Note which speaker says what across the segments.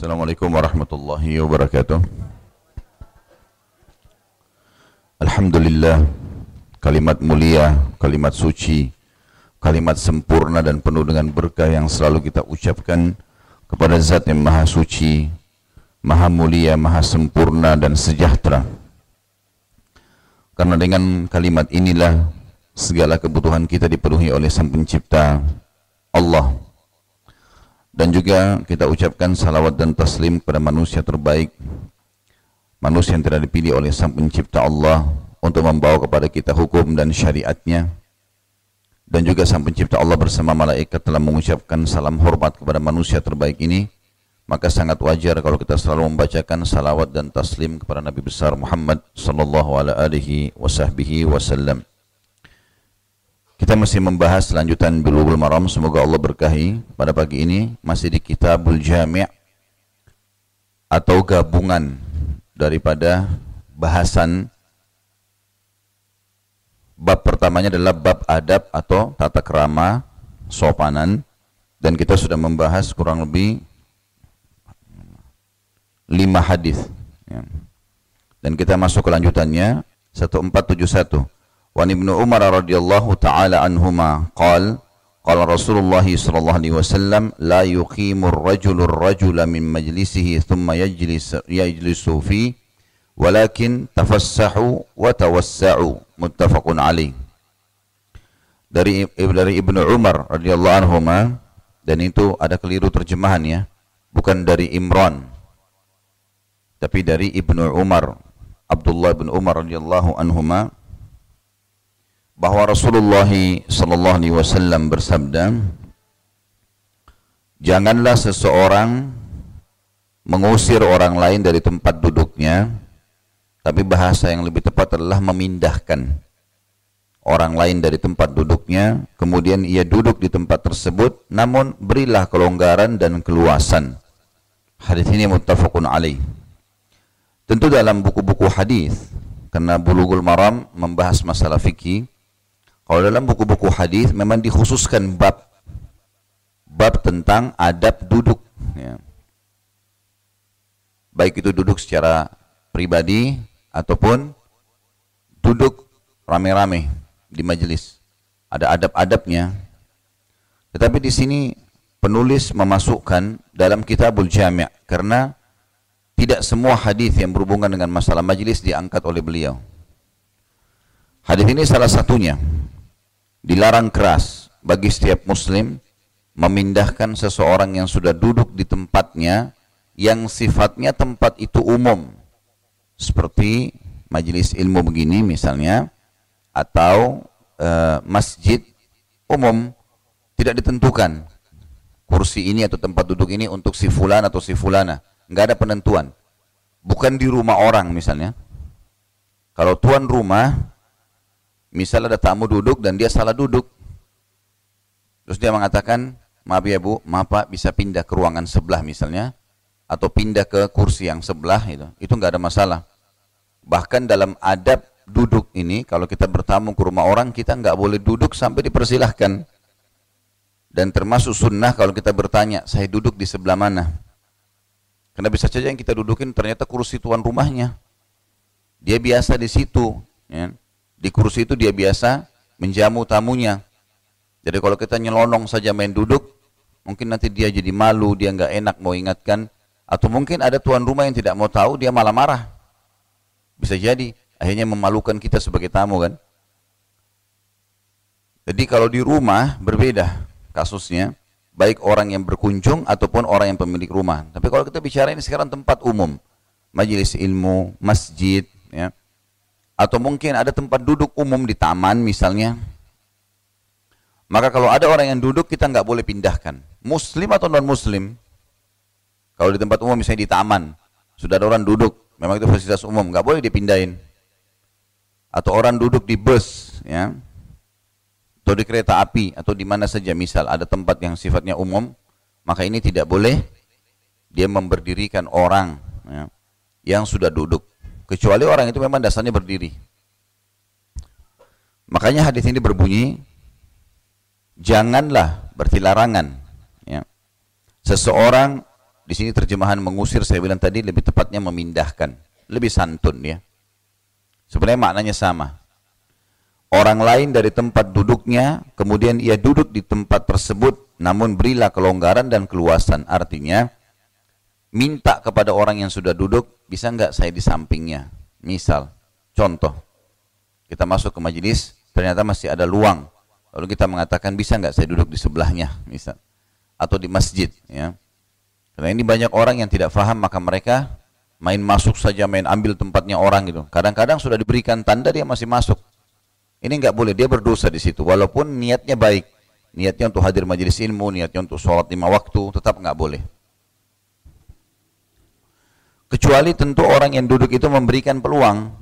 Speaker 1: Assalamualaikum warahmatullahi wabarakatuh. Alhamdulillah, kalimat mulia, kalimat suci, kalimat sempurna dan penuh dengan berkah yang selalu kita ucapkan kepada zat yang maha suci, maha mulia, maha sempurna dan sejahtera. Karena dengan kalimat inilah segala kebutuhan kita dipenuhi oleh sang pencipta Allah dan juga kita ucapkan salawat dan taslim kepada manusia terbaik. Manusia yang tidak dipilih oleh sang pencipta Allah untuk membawa kepada kita hukum dan syariatnya. Dan juga sang pencipta Allah bersama malaikat telah mengucapkan salam hormat kepada manusia terbaik ini. Maka sangat wajar kalau kita selalu membacakan salawat dan taslim kepada Nabi besar Muhammad sallallahu alaihi wasallam kita masih membahas lanjutan Bulughul Maram. Semoga Allah berkahi. Pada pagi ini masih di Kitabul Jami' atau gabungan daripada bahasan bab pertamanya adalah bab adab atau tata kerama sopanan dan kita sudah membahas kurang lebih lima hadis ya. dan kita masuk ke lanjutannya 1471 وعن ابن عمر رضي الله تعالى عنهما قال قال رسول الله صلى الله عليه وسلم لا يقيم الرجل الرجل من مجلسه ثم يجلس يجلس فيه ولكن تفسحوا وتوسعوا متفق عليه dari dari Ibnu Umar radhiyallahu anhu dan itu ada keliru terjemahan ya bukan dari Imran tapi dari Ibnu Umar Abdullah bin Umar radhiyallahu anhuma bahwa Rasulullah sallallahu alaihi wasallam bersabda Janganlah seseorang mengusir orang lain dari tempat duduknya tapi bahasa yang lebih tepat adalah memindahkan orang lain dari tempat duduknya kemudian ia duduk di tempat tersebut namun berilah kelonggaran dan keluasan. Hadis ini muttafaqun alaih. Tentu dalam buku-buku hadis karena Bulughul Maram membahas masalah fikih kalau dalam buku-buku hadis memang dikhususkan bab bab tentang adab duduk. Ya. Baik itu duduk secara pribadi ataupun duduk rame-rame di majelis. Ada adab-adabnya. Tetapi di sini penulis memasukkan dalam kitabul jami' karena tidak semua hadis yang berhubungan dengan masalah majelis diangkat oleh beliau. Hadis ini salah satunya dilarang keras bagi setiap muslim memindahkan seseorang yang sudah duduk di tempatnya yang sifatnya tempat itu umum. Seperti majelis ilmu begini misalnya atau e, masjid umum tidak ditentukan. Kursi ini atau tempat duduk ini untuk si fulan atau si fulana. Nggak ada penentuan. Bukan di rumah orang misalnya. Kalau tuan rumah Misal ada tamu duduk dan dia salah duduk. Terus dia mengatakan, maaf ya bu, maaf pak bisa pindah ke ruangan sebelah misalnya. Atau pindah ke kursi yang sebelah itu. Itu nggak ada masalah. Bahkan dalam adab duduk ini, kalau kita bertamu ke rumah orang, kita nggak boleh duduk sampai dipersilahkan. Dan termasuk sunnah kalau kita bertanya, saya duduk di sebelah mana? Karena bisa saja yang kita dudukin ternyata kursi tuan rumahnya. Dia biasa di situ. Ya. Di kursi itu dia biasa menjamu tamunya. Jadi kalau kita nyelonong saja main duduk, mungkin nanti dia jadi malu, dia nggak enak mau ingatkan, atau mungkin ada tuan rumah yang tidak mau tahu, dia malah marah. Bisa jadi, akhirnya memalukan kita sebagai tamu kan. Jadi kalau di rumah berbeda kasusnya, baik orang yang berkunjung ataupun orang yang pemilik rumah. Tapi kalau kita bicara ini sekarang tempat umum, majelis ilmu, masjid, ya, atau mungkin ada tempat duduk umum di taman misalnya. Maka kalau ada orang yang duduk kita nggak boleh pindahkan. Muslim atau non muslim kalau di tempat umum misalnya di taman sudah ada orang duduk. Memang itu fasilitas umum nggak boleh dipindahin. Atau orang duduk di bus ya. Atau di kereta api atau di mana saja. Misal ada tempat yang sifatnya umum maka ini tidak boleh dia memberdirikan orang ya, yang sudah duduk kecuali orang itu memang dasarnya berdiri. Makanya hadis ini berbunyi janganlah berarti larangan ya. Seseorang Di sini terjemahan mengusir saya bilang tadi lebih tepatnya memindahkan, lebih santun ya. Sebenarnya maknanya sama. Orang lain dari tempat duduknya, kemudian ia duduk di tempat tersebut, namun berilah kelonggaran dan keluasan. Artinya, minta kepada orang yang sudah duduk, bisa nggak saya di sampingnya? Misal, contoh, kita masuk ke majelis, ternyata masih ada luang. Lalu kita mengatakan, bisa nggak saya duduk di sebelahnya? Misal. Atau di masjid. ya Karena ini banyak orang yang tidak faham, maka mereka main masuk saja, main ambil tempatnya orang gitu. Kadang-kadang sudah diberikan tanda, dia masih masuk ini nggak boleh, dia berdosa di situ. Walaupun niatnya baik, niatnya untuk hadir majelis ilmu, niatnya untuk sholat lima waktu, tetap nggak boleh. Kecuali tentu orang yang duduk itu memberikan peluang.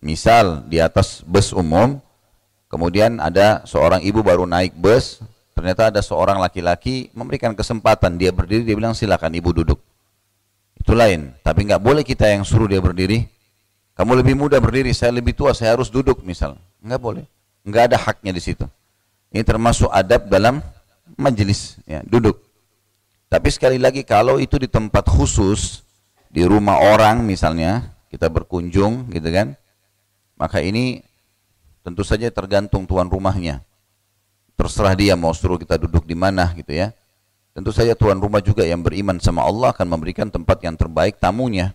Speaker 1: Misal di atas bus umum, kemudian ada seorang ibu baru naik bus, ternyata ada seorang laki-laki memberikan kesempatan dia berdiri, dia bilang silakan ibu duduk. Itu lain, tapi nggak boleh kita yang suruh dia berdiri. Kamu lebih muda berdiri, saya lebih tua, saya harus duduk misal. Enggak boleh. Enggak ada haknya di situ. Ini termasuk adab dalam majelis, ya, duduk. Tapi sekali lagi kalau itu di tempat khusus, di rumah orang misalnya, kita berkunjung gitu kan, maka ini tentu saja tergantung tuan rumahnya. Terserah dia mau suruh kita duduk di mana gitu ya. Tentu saja tuan rumah juga yang beriman sama Allah akan memberikan tempat yang terbaik tamunya.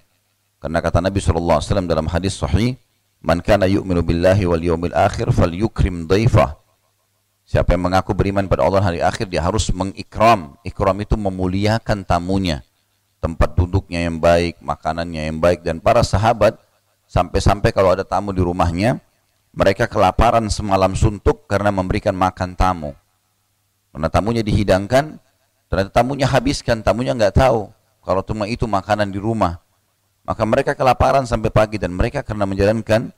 Speaker 1: Karena kata Nabi SAW dalam hadis sahih, Man kana yu'minu billahi wal yawmil akhir falyukrim dhaifah. Siapa yang mengaku beriman pada Allah hari akhir dia harus mengikram. Ikram itu memuliakan tamunya. Tempat duduknya yang baik, makanannya yang baik dan para sahabat sampai-sampai kalau ada tamu di rumahnya mereka kelaparan semalam suntuk karena memberikan makan tamu. Karena tamunya dihidangkan, ternyata tamunya habiskan, tamunya nggak tahu kalau cuma itu makanan di rumah. Maka mereka kelaparan sampai pagi dan mereka karena menjalankan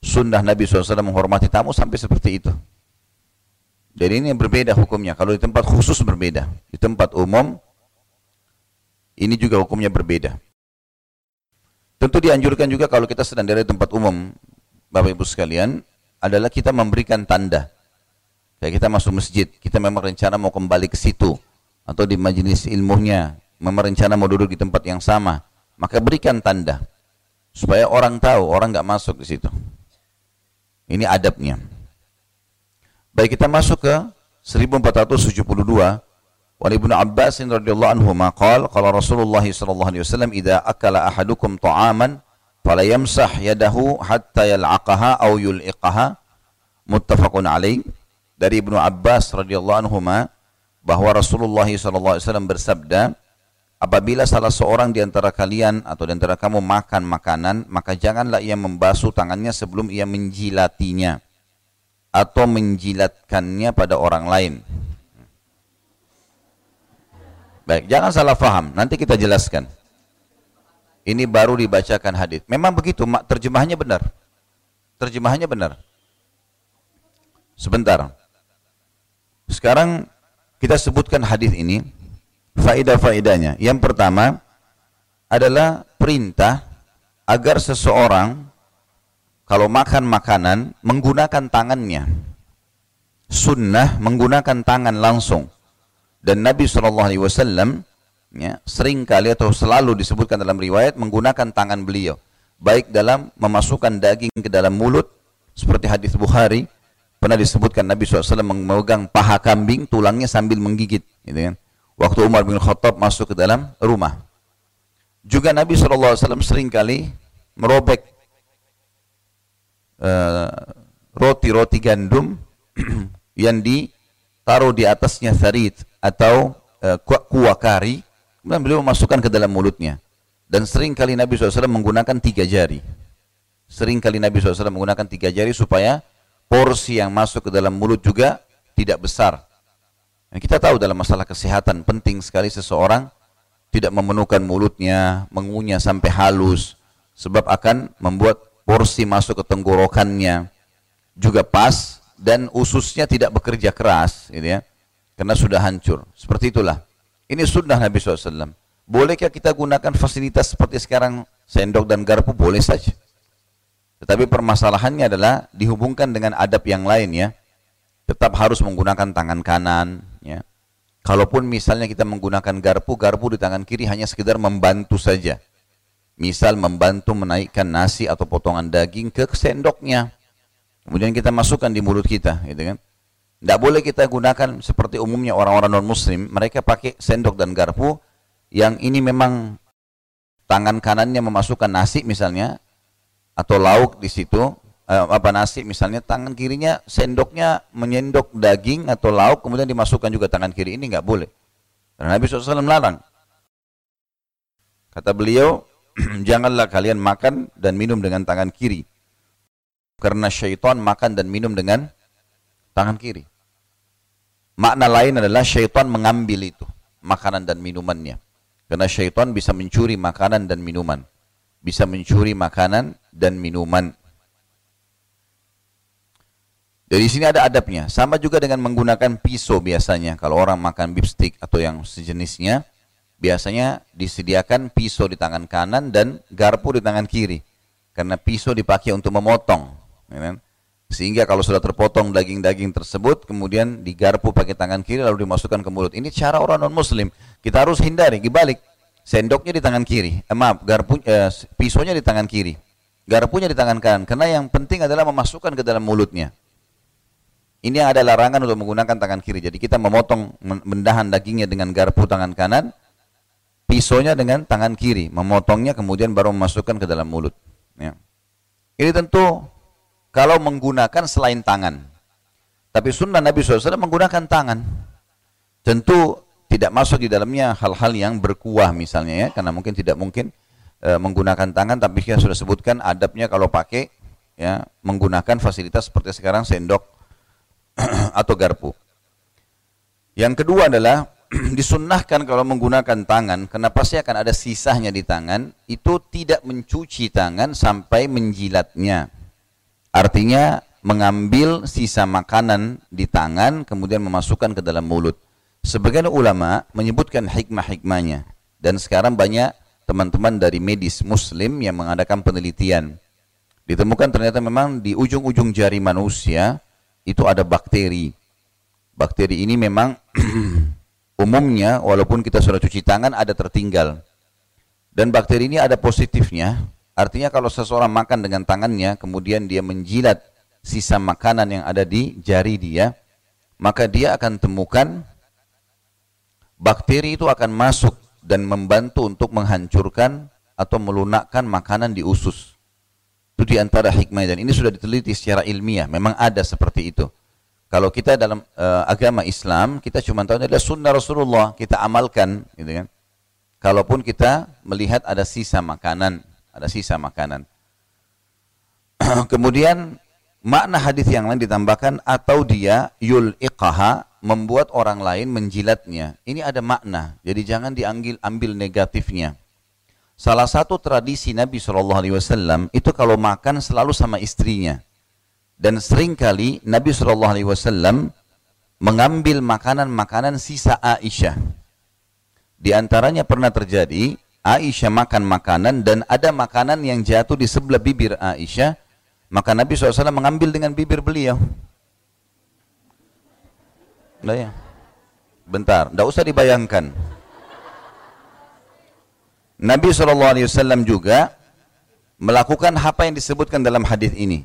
Speaker 1: sunnah Nabi SAW menghormati tamu sampai seperti itu. Jadi ini berbeda hukumnya. Kalau di tempat khusus berbeda. Di tempat umum, ini juga hukumnya berbeda. Tentu dianjurkan juga kalau kita sedang dari tempat umum, Bapak Ibu sekalian, adalah kita memberikan tanda. Kayak kita masuk masjid, kita memang rencana mau kembali ke situ. Atau di majelis ilmunya, memang rencana mau duduk di tempat yang sama maka berikan tanda supaya orang tahu orang nggak masuk di situ. Ini adabnya. Baik kita masuk ke 1472 Wa Ibnu Abbas radhiyallahu anhu maqal qala Rasulullah sallallahu alaihi wasallam idza akala ahadukum ta'aman fala yamsah yadahu hatta yal'aqaha aw yul'iqaha muttafaqun alaih dari Ibnu Abbas radhiyallahu anhu bahwa Rasulullah sallallahu alaihi wasallam bersabda Apabila salah seorang di antara kalian atau di antara kamu makan makanan, maka janganlah ia membasuh tangannya sebelum ia menjilatinya atau menjilatkannya pada orang lain. Baik, jangan salah faham. Nanti kita jelaskan. Ini baru dibacakan hadis. Memang begitu, terjemahnya benar. Terjemahannya benar. Sebentar. Sekarang kita sebutkan hadis ini faedah-faedahnya. Yang pertama adalah perintah agar seseorang kalau makan makanan menggunakan tangannya. Sunnah menggunakan tangan langsung. Dan Nabi SAW ya, sering kali atau selalu disebutkan dalam riwayat menggunakan tangan beliau. Baik dalam memasukkan daging ke dalam mulut, seperti hadis Bukhari, pernah disebutkan Nabi SAW memegang paha kambing, tulangnya sambil menggigit. Gitu kan waktu Umar bin Khattab masuk ke dalam rumah. Juga Nabi SAW sering kali merobek eh, roti-roti uh, gandum yang ditaruh di atasnya sarit atau uh, kuah kari, kemudian beliau memasukkan ke dalam mulutnya. Dan sering kali Nabi SAW menggunakan tiga jari. Seringkali Nabi SAW menggunakan tiga jari supaya porsi yang masuk ke dalam mulut juga tidak besar dan kita tahu dalam masalah kesehatan penting sekali seseorang tidak memenuhkan mulutnya, mengunyah sampai halus, sebab akan membuat porsi masuk ke tenggorokannya juga pas dan ususnya tidak bekerja keras, gitu ya, karena sudah hancur. Seperti itulah. Ini sunnah Nabi SAW. Bolehkah kita gunakan fasilitas seperti sekarang sendok dan garpu? Boleh saja. Tetapi permasalahannya adalah dihubungkan dengan adab yang lain ya. Tetap harus menggunakan tangan kanan, Kalaupun misalnya kita menggunakan garpu, garpu di tangan kiri hanya sekedar membantu saja. Misal membantu menaikkan nasi atau potongan daging ke sendoknya. Kemudian kita masukkan di mulut kita, gitu kan. Tidak boleh kita gunakan seperti umumnya orang-orang non-muslim, mereka pakai sendok dan garpu yang ini memang tangan kanannya memasukkan nasi misalnya atau lauk di situ, eh, apa nasi misalnya tangan kirinya sendoknya menyendok daging atau lauk kemudian dimasukkan juga tangan kiri ini nggak boleh. Karena Nabi SAW melarang kata beliau janganlah kalian makan dan minum dengan tangan kiri. Karena syaitan makan dan minum dengan tangan kiri makna lain adalah syaitan mengambil itu makanan dan minumannya karena syaitan bisa mencuri makanan dan minuman bisa mencuri makanan dan minuman dari sini ada adabnya. Sama juga dengan menggunakan pisau biasanya. Kalau orang makan beef stick atau yang sejenisnya, biasanya disediakan pisau di tangan kanan dan garpu di tangan kiri. Karena pisau dipakai untuk memotong. Ya kan? Sehingga kalau sudah terpotong daging-daging tersebut, kemudian digarpu pakai tangan kiri lalu dimasukkan ke mulut. Ini cara orang non-muslim. Kita harus hindari, dibalik. Sendoknya di tangan kiri, eh, maaf, garpu, eh, pisaunya di tangan kiri. Garpunya di tangan kanan. Karena yang penting adalah memasukkan ke dalam mulutnya. Ini yang ada larangan untuk menggunakan tangan kiri. Jadi kita memotong mendahan dagingnya dengan garpu tangan kanan, pisaunya dengan tangan kiri, memotongnya kemudian baru memasukkan ke dalam mulut. Ya. Ini tentu kalau menggunakan selain tangan. Tapi sunnah Nabi SAW menggunakan tangan. Tentu tidak masuk di dalamnya hal-hal yang berkuah misalnya ya, karena mungkin tidak mungkin e, menggunakan tangan. Tapi kita sudah sebutkan adabnya kalau pakai ya menggunakan fasilitas seperti sekarang sendok atau garpu. Yang kedua adalah disunnahkan kalau menggunakan tangan, karena pasti akan ada sisanya di tangan, itu tidak mencuci tangan sampai menjilatnya. Artinya mengambil sisa makanan di tangan kemudian memasukkan ke dalam mulut. Sebagian ulama menyebutkan hikmah-hikmahnya. Dan sekarang banyak teman-teman dari medis muslim yang mengadakan penelitian. Ditemukan ternyata memang di ujung-ujung jari manusia itu ada bakteri. Bakteri ini memang umumnya walaupun kita sudah cuci tangan ada tertinggal. Dan bakteri ini ada positifnya. Artinya kalau seseorang makan dengan tangannya kemudian dia menjilat sisa makanan yang ada di jari dia, maka dia akan temukan bakteri itu akan masuk dan membantu untuk menghancurkan atau melunakkan makanan di usus. Itu di antara hikmah dan ini sudah diteliti secara ilmiah. Memang ada seperti itu. Kalau kita dalam uh, agama Islam, kita cuma tahu adalah sunnah Rasulullah, kita amalkan, gitu kan. Kalaupun kita melihat ada sisa makanan, ada sisa makanan. Kemudian makna hadis yang lain ditambahkan atau dia yul iqaha membuat orang lain menjilatnya. Ini ada makna. Jadi jangan diambil ambil negatifnya. Salah satu tradisi Nabi Shallallahu Alaihi Wasallam itu kalau makan selalu sama istrinya. Dan sering kali Nabi Shallallahu Alaihi Wasallam mengambil makanan-makanan sisa Aisyah. Di antaranya pernah terjadi Aisyah makan makanan dan ada makanan yang jatuh di sebelah bibir Aisyah. Maka Nabi SAW mengambil dengan bibir beliau. Nah. Bentar, tidak usah dibayangkan. Nabi SAW juga melakukan apa yang disebutkan dalam hadis ini.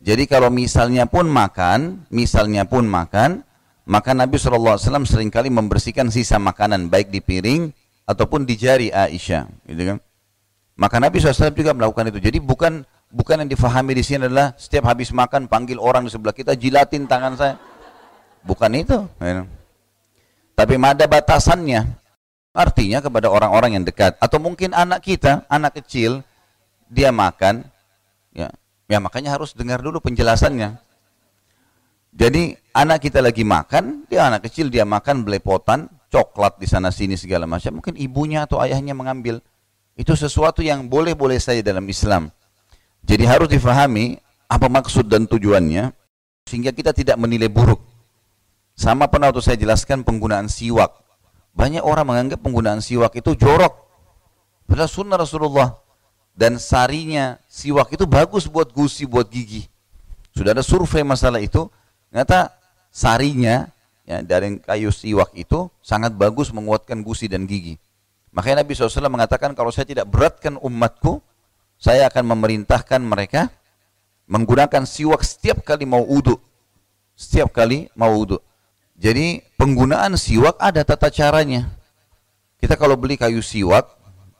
Speaker 1: Jadi kalau misalnya pun makan, misalnya pun makan, maka Nabi SAW sering kali membersihkan sisa makanan baik di piring ataupun di jari Aisyah, gitu kan? Maka Nabi SAW juga melakukan itu. Jadi bukan bukan yang difahami di sini adalah setiap habis makan panggil orang di sebelah kita jilatin tangan saya. Bukan itu. Ya. Tapi ada batasannya. Artinya kepada orang-orang yang dekat atau mungkin anak kita, anak kecil dia makan ya. Ya makanya harus dengar dulu penjelasannya. Jadi anak kita lagi makan, dia anak kecil dia makan belepotan, coklat di sana sini segala macam. Mungkin ibunya atau ayahnya mengambil. Itu sesuatu yang boleh-boleh saja dalam Islam. Jadi harus difahami apa maksud dan tujuannya sehingga kita tidak menilai buruk. Sama pernah waktu saya jelaskan penggunaan siwak. Banyak orang menganggap penggunaan siwak itu jorok. Padahal sunnah Rasulullah. Dan sarinya siwak itu bagus buat gusi, buat gigi. Sudah ada survei masalah itu. Ternyata sarinya ya, dari kayu siwak itu sangat bagus menguatkan gusi dan gigi. Makanya Nabi SAW mengatakan kalau saya tidak beratkan umatku, saya akan memerintahkan mereka menggunakan siwak setiap kali mau uduk. Setiap kali mau uduk. Jadi penggunaan siwak ada tata caranya. Kita kalau beli kayu siwak,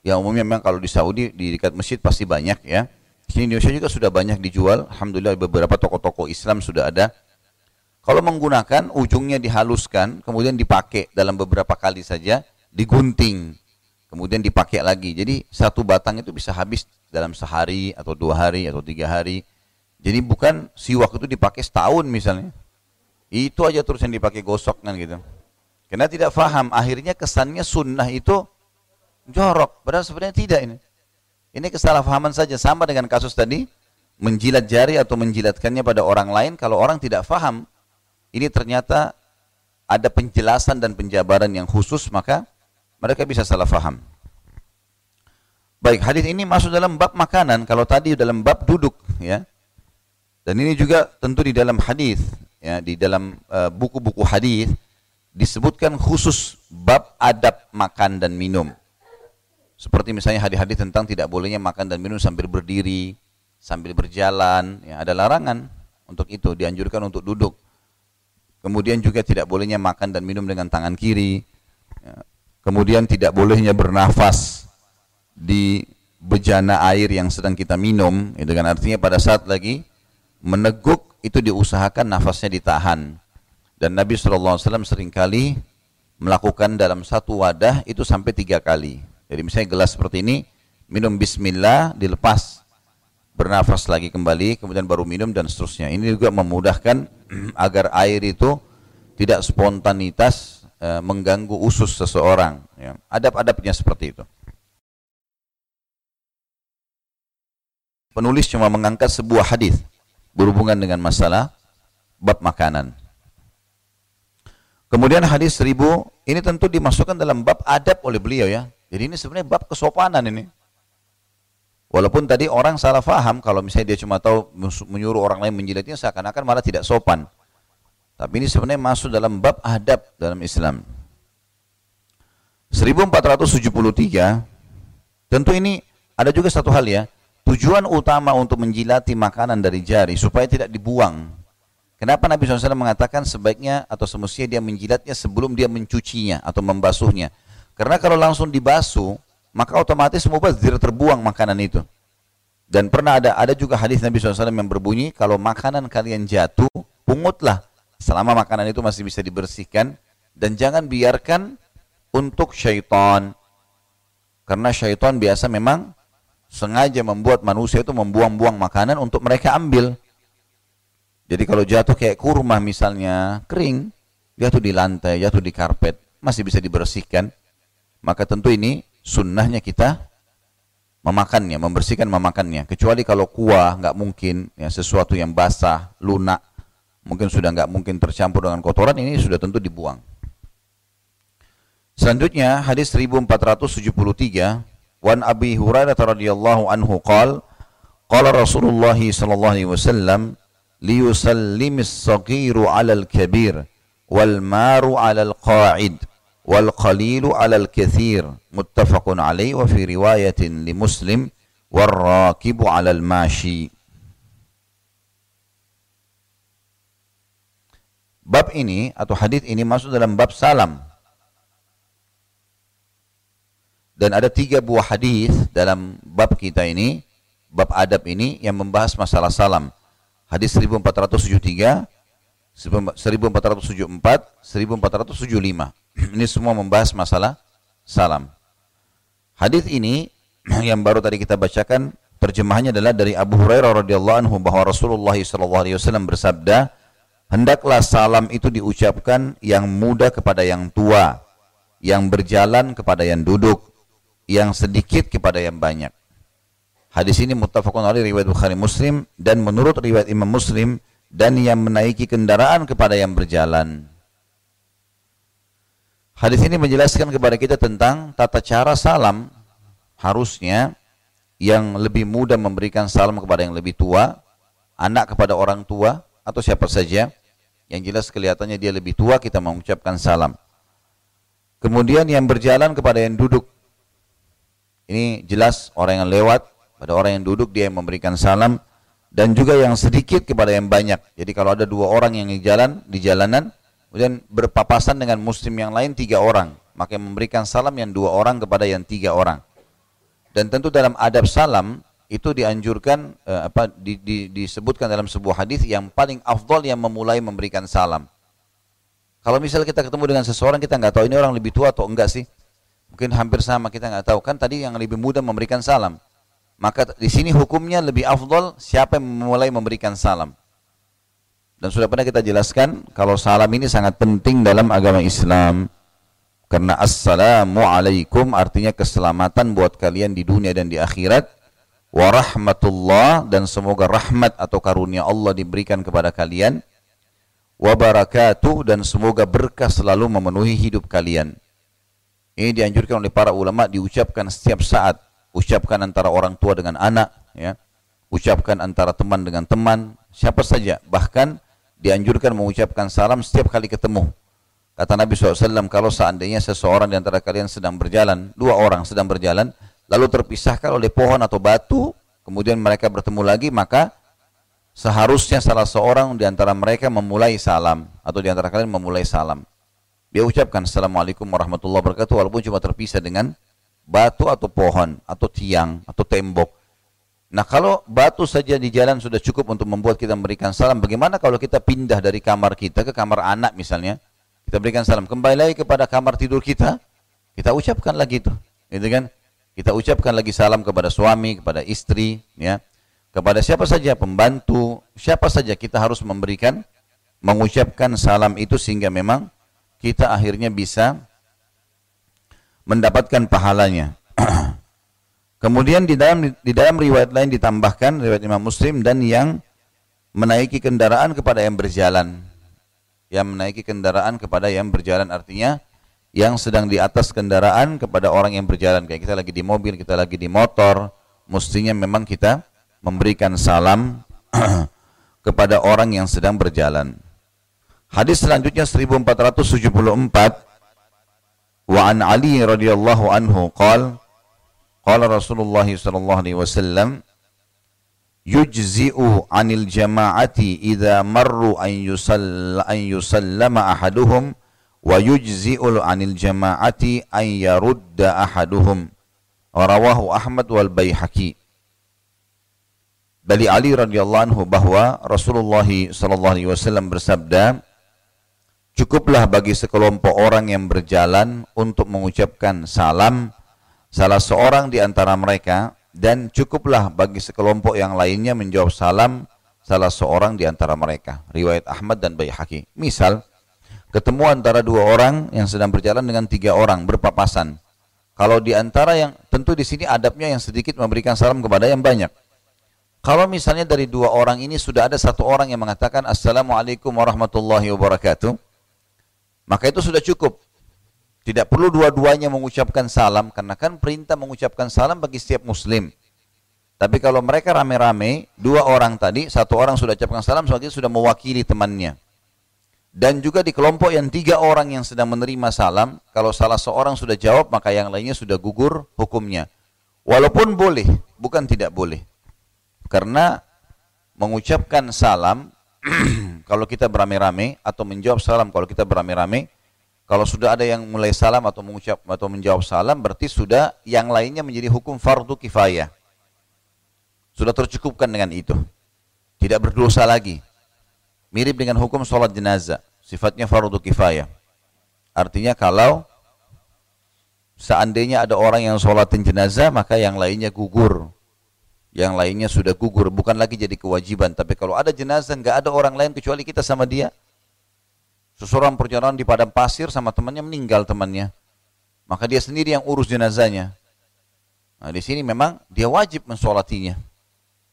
Speaker 1: ya umumnya memang kalau di Saudi di dekat masjid pasti banyak ya. Di Indonesia juga sudah banyak dijual. Alhamdulillah beberapa toko-toko Islam sudah ada. Kalau menggunakan ujungnya dihaluskan, kemudian dipakai dalam beberapa kali saja, digunting, kemudian dipakai lagi. Jadi satu batang itu bisa habis dalam sehari atau dua hari atau tiga hari. Jadi bukan siwak itu dipakai setahun misalnya. Itu aja terus yang dipakai gosok kan gitu. Karena tidak faham, akhirnya kesannya sunnah itu jorok. Padahal sebenarnya tidak ini. Ini kesalahpahaman saja, sama dengan kasus tadi, menjilat jari atau menjilatkannya pada orang lain, kalau orang tidak faham, ini ternyata ada penjelasan dan penjabaran yang khusus, maka mereka bisa salah faham. Baik, hadis ini masuk dalam bab makanan, kalau tadi dalam bab duduk, ya. Dan ini juga tentu di dalam hadis ya di dalam eh, buku-buku uh, hadis disebutkan khusus bab adab makan dan minum. Seperti misalnya hadis-hadis tentang tidak bolehnya makan dan minum sambil berdiri, sambil berjalan, ya ada larangan untuk itu, dianjurkan untuk duduk. Kemudian juga tidak bolehnya makan dan minum dengan tangan kiri. Ya. Kemudian tidak bolehnya bernafas di bejana air yang sedang kita minum, itu kan artinya pada saat lagi meneguk itu diusahakan nafasnya ditahan. Dan Nabi SAW sering kali melakukan dalam satu wadah itu sampai tiga kali. Jadi misalnya gelas seperti ini, minum bismillah, dilepas, bernafas lagi kembali, kemudian baru minum dan seterusnya. Ini juga memudahkan agar air itu tidak spontanitas e, mengganggu usus seseorang. Ya. Adab-adabnya seperti itu. Penulis cuma mengangkat sebuah hadis berhubungan dengan masalah bab makanan. Kemudian hadis seribu ini tentu dimasukkan dalam bab adab oleh beliau ya. Jadi ini sebenarnya bab kesopanan ini. Walaupun tadi orang salah faham kalau misalnya dia cuma tahu menyuruh orang lain menjilatnya seakan-akan malah tidak sopan. Tapi ini sebenarnya masuk dalam bab adab dalam Islam. 1473 tentu ini ada juga satu hal ya Tujuan utama untuk menjilati makanan dari jari supaya tidak dibuang. Kenapa Nabi SAW mengatakan sebaiknya atau semestinya dia menjilatnya sebelum dia mencucinya atau membasuhnya? Karena kalau langsung dibasuh, maka otomatis mubazir terbuang makanan itu. Dan pernah ada ada juga hadis Nabi SAW yang berbunyi, kalau makanan kalian jatuh, pungutlah selama makanan itu masih bisa dibersihkan dan jangan biarkan untuk syaitan. Karena syaitan biasa memang sengaja membuat manusia itu membuang-buang makanan untuk mereka ambil. Jadi kalau jatuh kayak kurma misalnya kering, jatuh di lantai, jatuh di karpet, masih bisa dibersihkan. Maka tentu ini sunnahnya kita memakannya, membersihkan memakannya. Kecuali kalau kuah nggak mungkin, ya sesuatu yang basah, lunak, mungkin sudah nggak mungkin tercampur dengan kotoran, ini sudah tentu dibuang. Selanjutnya hadis 1473 Wan Abi Hurairah radhiyallahu anhu qal qala Rasulullah sallallahu alaihi wasallam liyusallimis saghiru 'alal kabir wal maru 'alal qa'id wal qalilu 'alal kathir muttafaqun alaihi wa fi riwayatin li Muslim wal rakibu 'alal mashi Bab ini atau hadis ini masuk dalam bab salam Dan ada tiga buah hadis dalam bab kita ini, bab adab ini yang membahas masalah salam. Hadis 1473, 1474, 1475. Ini semua membahas masalah salam. Hadis ini yang baru tadi kita bacakan terjemahannya adalah dari Abu Hurairah radhiyallahu anhu bahwa Rasulullah sallallahu alaihi wasallam bersabda, "Hendaklah salam itu diucapkan yang muda kepada yang tua, yang berjalan kepada yang duduk, yang sedikit kepada yang banyak. Hadis ini muttafaqun alaih riwayat Bukhari Muslim dan menurut riwayat Imam Muslim dan yang menaiki kendaraan kepada yang berjalan. Hadis ini menjelaskan kepada kita tentang tata cara salam harusnya yang lebih mudah memberikan salam kepada yang lebih tua, anak kepada orang tua atau siapa saja yang jelas kelihatannya dia lebih tua kita mengucapkan salam. Kemudian yang berjalan kepada yang duduk. Ini jelas orang yang lewat, pada orang yang duduk dia yang memberikan salam dan juga yang sedikit kepada yang banyak. Jadi kalau ada dua orang yang di jalan di jalanan, kemudian berpapasan dengan muslim yang lain tiga orang, maka memberikan salam yang dua orang kepada yang tiga orang. Dan tentu dalam adab salam itu dianjurkan eh, apa di, di, disebutkan dalam sebuah hadis yang paling afdol yang memulai memberikan salam. Kalau misalnya kita ketemu dengan seseorang kita nggak tahu ini orang lebih tua atau enggak sih, mungkin hampir sama kita nggak tahu kan tadi yang lebih muda memberikan salam. Maka di sini hukumnya lebih afdol siapa yang memulai memberikan salam. Dan sudah pernah kita jelaskan kalau salam ini sangat penting dalam agama Islam. Karena assalamu alaikum artinya keselamatan buat kalian di dunia dan di akhirat warahmatullah dan semoga rahmat atau karunia Allah diberikan kepada kalian wabarakatuh dan semoga berkah selalu memenuhi hidup kalian. Ini dianjurkan oleh para ulama diucapkan setiap saat, ucapkan antara orang tua dengan anak, ya. Ucapkan antara teman dengan teman, siapa saja, bahkan dianjurkan mengucapkan salam setiap kali ketemu. Kata Nabi SAW, kalau seandainya seseorang di antara kalian sedang berjalan, dua orang sedang berjalan, lalu terpisahkan oleh pohon atau batu, kemudian mereka bertemu lagi, maka seharusnya salah seorang di antara mereka memulai salam atau di antara kalian memulai salam. Dia ucapkan Assalamualaikum warahmatullahi wabarakatuh walaupun cuma terpisah dengan batu atau pohon atau tiang atau tembok. Nah kalau batu saja di jalan sudah cukup untuk membuat kita memberikan salam, bagaimana kalau kita pindah dari kamar kita ke kamar anak misalnya, kita berikan salam, kembali lagi kepada kamar tidur kita, kita ucapkan lagi itu, gitu kan? Kita ucapkan lagi salam kepada suami, kepada istri, ya. Kepada siapa saja pembantu, siapa saja kita harus memberikan mengucapkan salam itu sehingga memang kita akhirnya bisa mendapatkan pahalanya. Kemudian di dalam di dalam riwayat lain ditambahkan riwayat Imam Muslim dan yang menaiki kendaraan kepada yang berjalan. Yang menaiki kendaraan kepada yang berjalan artinya yang sedang di atas kendaraan kepada orang yang berjalan kayak kita lagi di mobil, kita lagi di motor, mestinya memang kita memberikan salam kepada orang yang sedang berjalan. Hadis selanjutnya 1474 Wa an Ali radhiyallahu anhu qal qala Rasulullah sallallahu alaihi wasallam yujzi'u 'anil jama'ati idza marru an yusalla an yusallama ahaduhum wa yujzi'ul anil jama'ati an yarudda ahaduhum rawahu Ahmad wal Baihaqi dari Ali radhiyallahu anhu bahwa Rasulullah sallallahu alaihi wasallam bersabda cukuplah bagi sekelompok orang yang berjalan untuk mengucapkan salam salah seorang di antara mereka dan cukuplah bagi sekelompok yang lainnya menjawab salam salah seorang di antara mereka riwayat Ahmad dan Baihaqi misal ketemu antara dua orang yang sedang berjalan dengan tiga orang berpapasan. Kalau di antara yang tentu di sini adabnya yang sedikit memberikan salam kepada yang banyak. Kalau misalnya dari dua orang ini sudah ada satu orang yang mengatakan Assalamualaikum warahmatullahi wabarakatuh, maka itu sudah cukup. Tidak perlu dua-duanya mengucapkan salam, karena kan perintah mengucapkan salam bagi setiap muslim. Tapi kalau mereka rame-rame, dua orang tadi, satu orang sudah ucapkan salam, sebagai sudah mewakili temannya. Dan juga di kelompok yang tiga orang yang sedang menerima salam, kalau salah seorang sudah jawab, maka yang lainnya sudah gugur hukumnya. Walaupun boleh, bukan tidak boleh. Karena mengucapkan salam, kalau kita beramai-ramai, atau menjawab salam kalau kita beramai-ramai, kalau sudah ada yang mulai salam atau mengucap atau menjawab salam, berarti sudah yang lainnya menjadi hukum fardu kifayah. Sudah tercukupkan dengan itu. Tidak berdosa lagi. Mirip dengan hukum sholat jenazah. Sifatnya fardu kifayah. Artinya kalau seandainya ada orang yang sholatin jenazah, maka yang lainnya gugur. Yang lainnya sudah gugur, bukan lagi jadi kewajiban. Tapi kalau ada jenazah, nggak ada orang lain kecuali kita sama dia. Seseorang perjalanan di padang pasir sama temannya meninggal temannya. Maka dia sendiri yang urus jenazahnya. Nah, di sini memang dia wajib mensolatinya.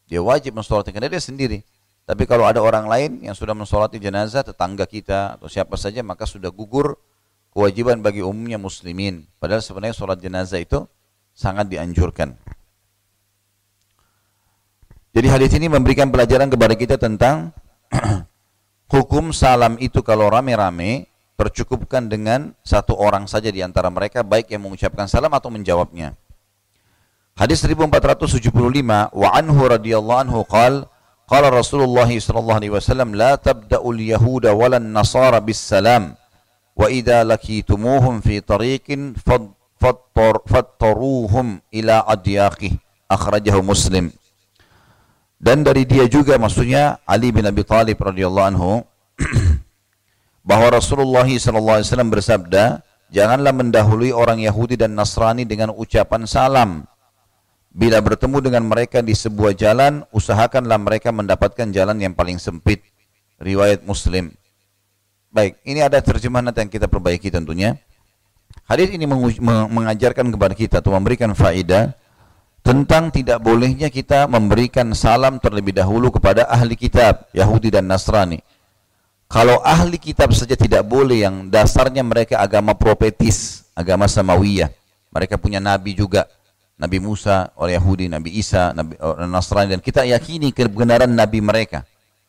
Speaker 1: Dia wajib mensolatinya karena dia sendiri. Tapi kalau ada orang lain yang sudah mensolati jenazah, tetangga kita atau siapa saja, maka sudah gugur kewajiban bagi umumnya muslimin. Padahal sebenarnya sholat jenazah itu sangat dianjurkan. Jadi hadis ini memberikan pelajaran kepada kita tentang hukum salam itu kalau rame-rame tercukupkan dengan satu orang saja di antara mereka baik yang mengucapkan salam atau menjawabnya. Hadis 1475 wa anhu radhiyallahu anhu qala qala Rasulullah sallallahu alaihi wasallam la tabda'ul yahuda walan nasara bis salam wa idza lakitumuhum fi tariqin fattaruhum ila adyaqih akhrajahu Muslim dan dari dia juga maksudnya Ali bin Abi Thalib radhiyallahu anhu bahwa Rasulullah SAW bersabda, janganlah mendahului orang Yahudi dan Nasrani dengan ucapan salam. Bila bertemu dengan mereka di sebuah jalan, usahakanlah mereka mendapatkan jalan yang paling sempit. Riwayat Muslim. Baik, ini ada terjemahan yang kita perbaiki tentunya. Hadis ini mengajarkan kepada kita atau memberikan faedah tentang tidak bolehnya kita memberikan salam terlebih dahulu kepada ahli kitab Yahudi dan Nasrani kalau ahli kitab saja tidak boleh yang dasarnya mereka agama profetis, agama samawiyah. Mereka punya nabi juga. Nabi Musa, orang Yahudi, Nabi Isa, Nabi orang Nasrani dan kita yakini kebenaran nabi mereka.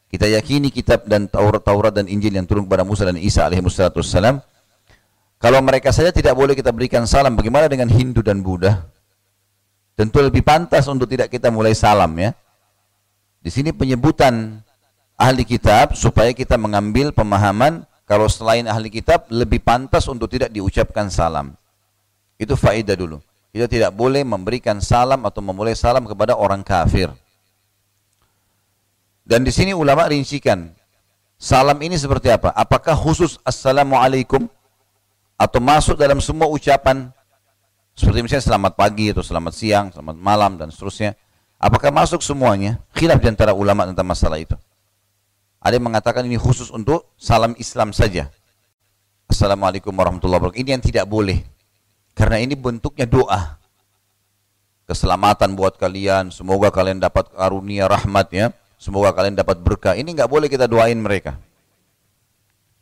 Speaker 1: Kita yakini kitab dan Taurat, Taurat dan Injil yang turun kepada Musa dan Isa alaihi. Kalau mereka saja tidak boleh kita berikan salam, bagaimana dengan Hindu dan Buddha? Tentu lebih pantas untuk tidak kita mulai salam ya. Di sini penyebutan ahli kitab supaya kita mengambil pemahaman kalau selain ahli kitab lebih pantas untuk tidak diucapkan salam. Itu faedah dulu. Kita tidak boleh memberikan salam atau memulai salam kepada orang kafir. Dan di sini ulama rincikan salam ini seperti apa? Apakah khusus assalamualaikum atau masuk dalam semua ucapan seperti misalnya selamat pagi atau selamat siang, selamat malam dan seterusnya. Apakah masuk semuanya? Khilaf di antara ulama tentang masalah itu. Ada yang mengatakan ini khusus untuk salam Islam saja. Assalamualaikum warahmatullahi wabarakatuh. Ini yang tidak boleh. Karena ini bentuknya doa. Keselamatan buat kalian. Semoga kalian dapat karunia rahmat ya. Semoga kalian dapat berkah. Ini nggak boleh kita doain mereka.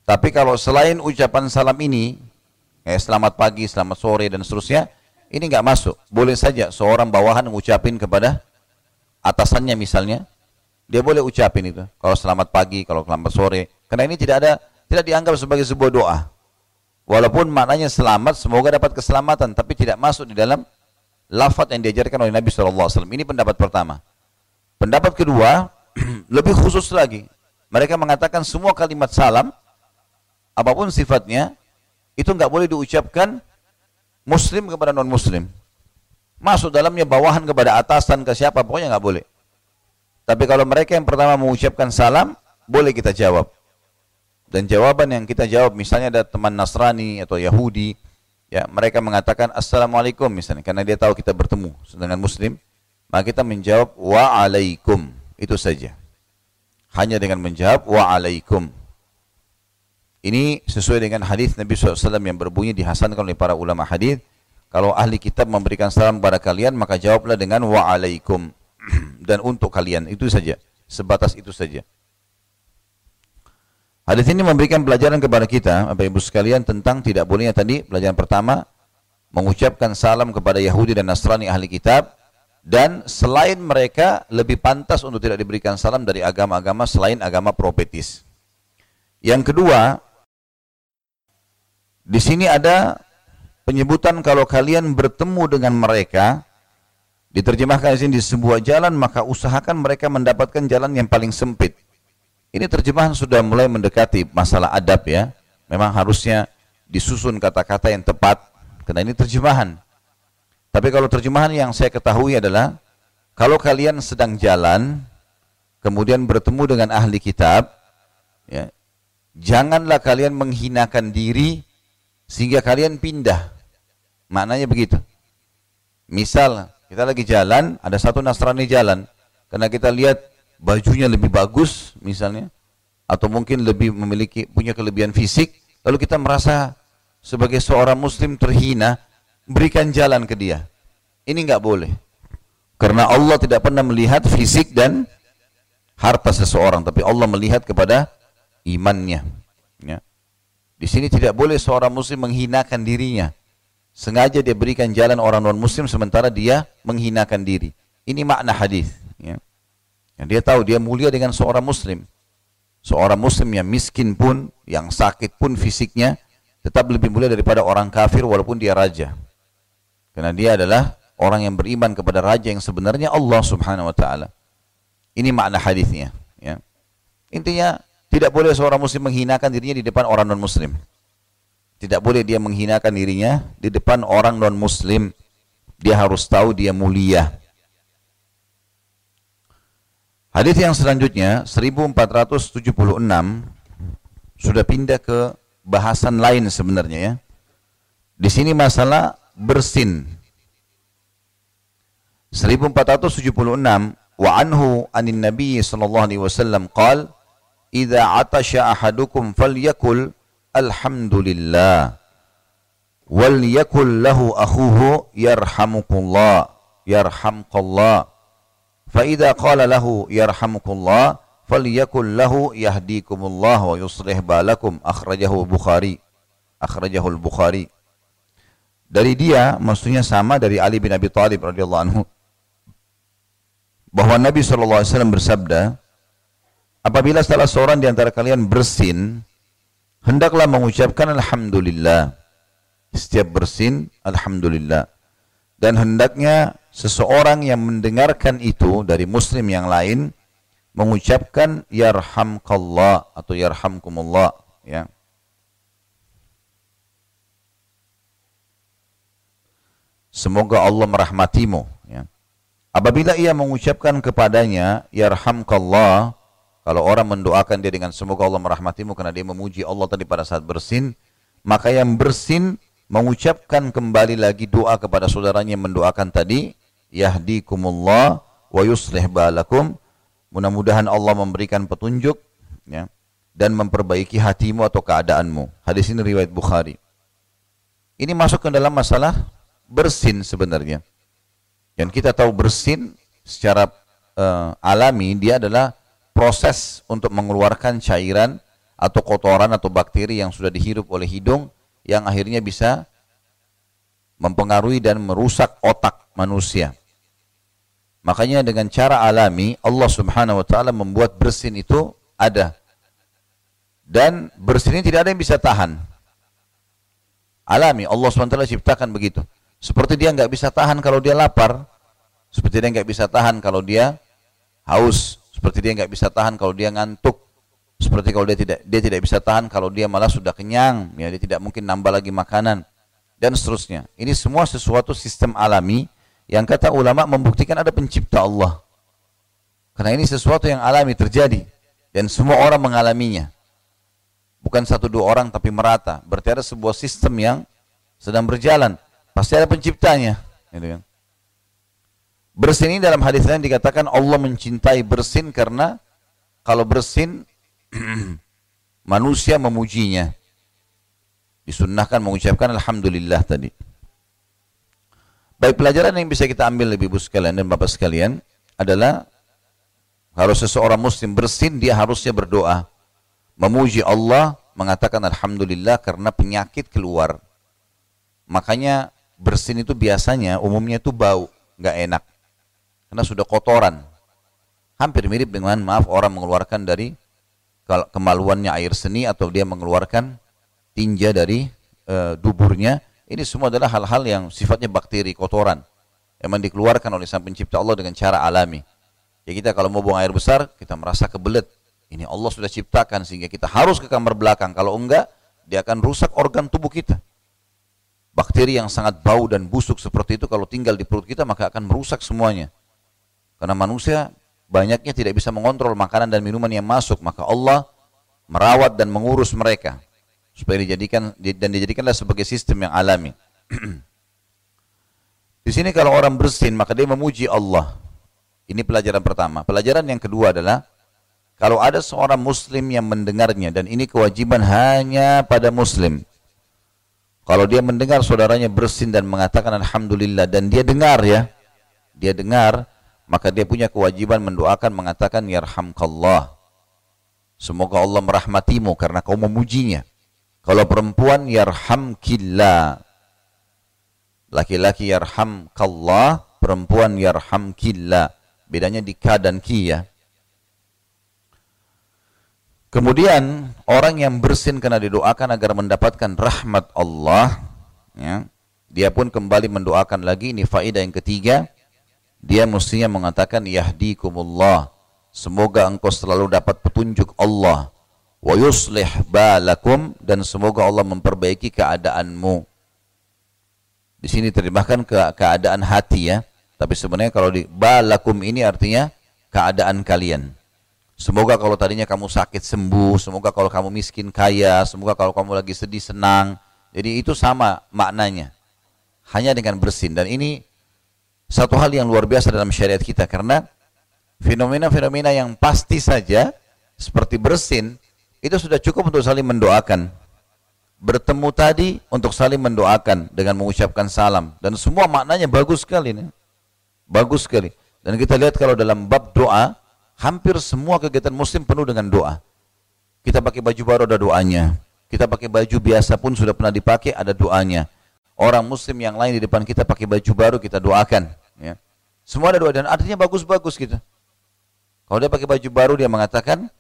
Speaker 1: Tapi kalau selain ucapan salam ini, kayak selamat pagi, selamat sore dan seterusnya, ini nggak masuk. Boleh saja seorang bawahan mengucapin kepada atasannya misalnya, dia boleh ucapin itu. Kalau selamat pagi, kalau selamat sore. Karena ini tidak ada, tidak dianggap sebagai sebuah doa. Walaupun maknanya selamat, semoga dapat keselamatan, tapi tidak masuk di dalam lafaz yang diajarkan oleh Nabi SAW. Ini pendapat pertama. Pendapat kedua, lebih khusus lagi. Mereka mengatakan semua kalimat salam, apa pun sifatnya, itu nggak boleh diucapkan muslim kepada non muslim. Masuk dalamnya bawahan kepada atasan ke siapa, pokoknya nggak boleh. Tapi kalau mereka yang pertama mengucapkan salam, boleh kita jawab. Dan jawaban yang kita jawab, misalnya ada teman Nasrani atau Yahudi, ya mereka mengatakan Assalamualaikum misalnya, karena dia tahu kita bertemu dengan Muslim, maka kita menjawab Waalaikum, itu saja. Hanya dengan menjawab Waalaikum. Ini sesuai dengan hadis Nabi SAW yang berbunyi dihasankan oleh para ulama hadis. Kalau ahli kitab memberikan salam kepada kalian, maka jawablah dengan Waalaikum. dan untuk kalian itu saja sebatas itu saja Hadis ini memberikan pelajaran kepada kita, Bapak Ibu sekalian, tentang tidak bolehnya tadi pelajaran pertama mengucapkan salam kepada Yahudi dan Nasrani ahli kitab dan selain mereka lebih pantas untuk tidak diberikan salam dari agama-agama selain agama profetis. Yang kedua, di sini ada penyebutan kalau kalian bertemu dengan mereka Diterjemahkan di sini di sebuah jalan maka usahakan mereka mendapatkan jalan yang paling sempit. Ini terjemahan sudah mulai mendekati masalah adab ya. Memang harusnya disusun kata-kata yang tepat karena ini terjemahan. Tapi kalau terjemahan yang saya ketahui adalah kalau kalian sedang jalan kemudian bertemu dengan ahli kitab ya, janganlah kalian menghinakan diri sehingga kalian pindah. Maknanya begitu. Misal kita lagi jalan, ada satu Nasrani jalan. Karena kita lihat bajunya lebih bagus misalnya. Atau mungkin lebih memiliki punya kelebihan fisik. Lalu kita merasa sebagai seorang muslim terhina. Berikan jalan ke dia. Ini nggak boleh. Karena Allah tidak pernah melihat fisik dan harta seseorang. Tapi Allah melihat kepada imannya. Ya. Di sini tidak boleh seorang muslim menghinakan dirinya Sengaja dia berikan jalan orang non muslim sementara dia menghinakan diri. Ini makna hadis. Ya. Dia tahu dia mulia dengan seorang muslim. Seorang muslim yang miskin pun, yang sakit pun fisiknya, tetap lebih mulia daripada orang kafir walaupun dia raja. Karena dia adalah orang yang beriman kepada raja yang sebenarnya Allah subhanahu wa ta'ala. Ini makna hadisnya. Ya. Intinya, tidak boleh seorang muslim menghinakan dirinya di depan orang non-muslim. Tidak boleh dia menghinakan dirinya di depan orang non-muslim. Dia harus tahu dia mulia. Hadis yang selanjutnya 1476 sudah pindah ke bahasan lain sebenarnya ya. Di sini masalah bersin. 1476 wa anhu anin nabi sallallahu alaihi wasallam qal idza atasya ahadukum falyakul alhamdulillah wal lahu akhuhu yarhamukullah yarhamkallah. Fa idza qala lahu yarhamukullah falyakul lahu yahdikumullah wa yuslih balakum akhrajahu bukhari akhrajahu bukhari dari dia maksudnya sama dari Ali bin Abi Thalib radhiyallahu anhu bahwa Nabi SAW bersabda apabila salah seorang di antara kalian bersin hendaklah mengucapkan alhamdulillah. Setiap bersin alhamdulillah. Dan hendaknya seseorang yang mendengarkan itu dari muslim yang lain mengucapkan yarhamkallah atau yarhamkumullah ya. Semoga Allah merahmatimu ya. Apabila ia mengucapkan kepadanya yarhamkallah kalau orang mendoakan dia dengan semoga Allah merahmatimu karena dia memuji Allah tadi pada saat bersin maka yang bersin mengucapkan kembali lagi doa kepada saudaranya yang mendoakan tadi yahdikumullah wa yuslih balakum. Mudah-mudahan Allah memberikan petunjuk ya, dan memperbaiki hatimu atau keadaanmu. Hadis ini riwayat Bukhari. Ini masuk ke dalam masalah bersin sebenarnya. Dan kita tahu bersin secara uh, alami dia adalah proses untuk mengeluarkan cairan atau kotoran atau bakteri yang sudah dihirup oleh hidung yang akhirnya bisa mempengaruhi dan merusak otak manusia. Makanya dengan cara alami Allah Subhanahu wa taala membuat bersin itu ada. Dan bersin ini tidak ada yang bisa tahan. Alami Allah taala ciptakan begitu. Seperti dia nggak bisa tahan kalau dia lapar, seperti dia nggak bisa tahan kalau dia haus, seperti dia nggak bisa tahan kalau dia ngantuk, seperti kalau dia tidak dia tidak bisa tahan kalau dia malah sudah kenyang, ya dia tidak mungkin nambah lagi makanan dan seterusnya. Ini semua sesuatu sistem alami yang kata ulama membuktikan ada pencipta Allah. Karena ini sesuatu yang alami terjadi dan semua orang mengalaminya. Bukan satu dua orang tapi merata. Berarti ada sebuah sistem yang sedang berjalan. Pasti ada penciptanya. Gitu kan. Bersin ini dalam hadis lain dikatakan Allah mencintai bersin karena kalau bersin manusia memujinya. Disunnahkan mengucapkan Alhamdulillah tadi. Baik pelajaran yang bisa kita ambil lebih ibu sekalian dan bapak sekalian adalah kalau seseorang muslim bersin dia harusnya berdoa memuji Allah mengatakan alhamdulillah karena penyakit keluar makanya bersin itu biasanya umumnya itu bau nggak enak karena sudah kotoran hampir mirip dengan maaf orang mengeluarkan dari kemaluannya air seni atau dia mengeluarkan tinja dari e, duburnya ini semua adalah hal-hal yang sifatnya bakteri, kotoran. Yang dikeluarkan oleh sang pencipta Allah dengan cara alami. Ya kita kalau mau buang air besar, kita merasa kebelet. Ini Allah sudah ciptakan sehingga kita harus ke kamar belakang. Kalau enggak, dia akan rusak organ tubuh kita. Bakteri yang sangat bau dan busuk seperti itu kalau tinggal di perut kita maka akan merusak semuanya. Karena manusia banyaknya tidak bisa mengontrol makanan dan minuman yang masuk, maka Allah merawat dan mengurus mereka supaya dijadikan dan dijadikanlah sebagai sistem yang alami. Di sini kalau orang bersin maka dia memuji Allah. Ini pelajaran pertama. Pelajaran yang kedua adalah kalau ada seorang muslim yang mendengarnya dan ini kewajiban hanya pada muslim. Kalau dia mendengar saudaranya bersin dan mengatakan alhamdulillah dan dia dengar ya. Dia dengar maka dia punya kewajiban mendoakan mengatakan yarhamkallah. Semoga Allah merahmatimu karena kau memujinya. Kalau perempuan yarhamkillah. Laki-laki yarhamkallah, perempuan yarhamkillah. Bedanya di ka dan ki ya. Kemudian orang yang bersin karena didoakan agar mendapatkan rahmat Allah, ya, dia pun kembali mendoakan lagi. Ini faedah yang ketiga. Dia mestinya mengatakan yahdikumullah. Semoga engkau selalu dapat petunjuk Allah. Wa yuslih balakum dan semoga Allah memperbaiki keadaanmu. Di sini terjemahkan ke keadaan hati ya. Tapi sebenarnya kalau di balakum ini artinya keadaan kalian. Semoga kalau tadinya kamu sakit sembuh, semoga kalau kamu miskin kaya, semoga kalau kamu lagi sedih senang. Jadi itu sama maknanya. Hanya dengan bersin dan ini satu hal yang luar biasa dalam syariat kita karena fenomena-fenomena yang pasti saja seperti bersin itu sudah cukup untuk saling mendoakan. Bertemu tadi untuk saling mendoakan dengan mengucapkan salam dan semua maknanya bagus sekali nih. Bagus sekali. Dan kita lihat kalau dalam bab doa Hampir semua kegiatan muslim penuh dengan doa. Kita pakai baju baru ada doanya. Kita pakai baju biasa pun sudah pernah dipakai ada doanya. Orang muslim yang lain di depan kita pakai baju baru kita doakan. Ya. Semua ada doa dan artinya bagus-bagus gitu. Kalau dia pakai baju baru dia mengatakan,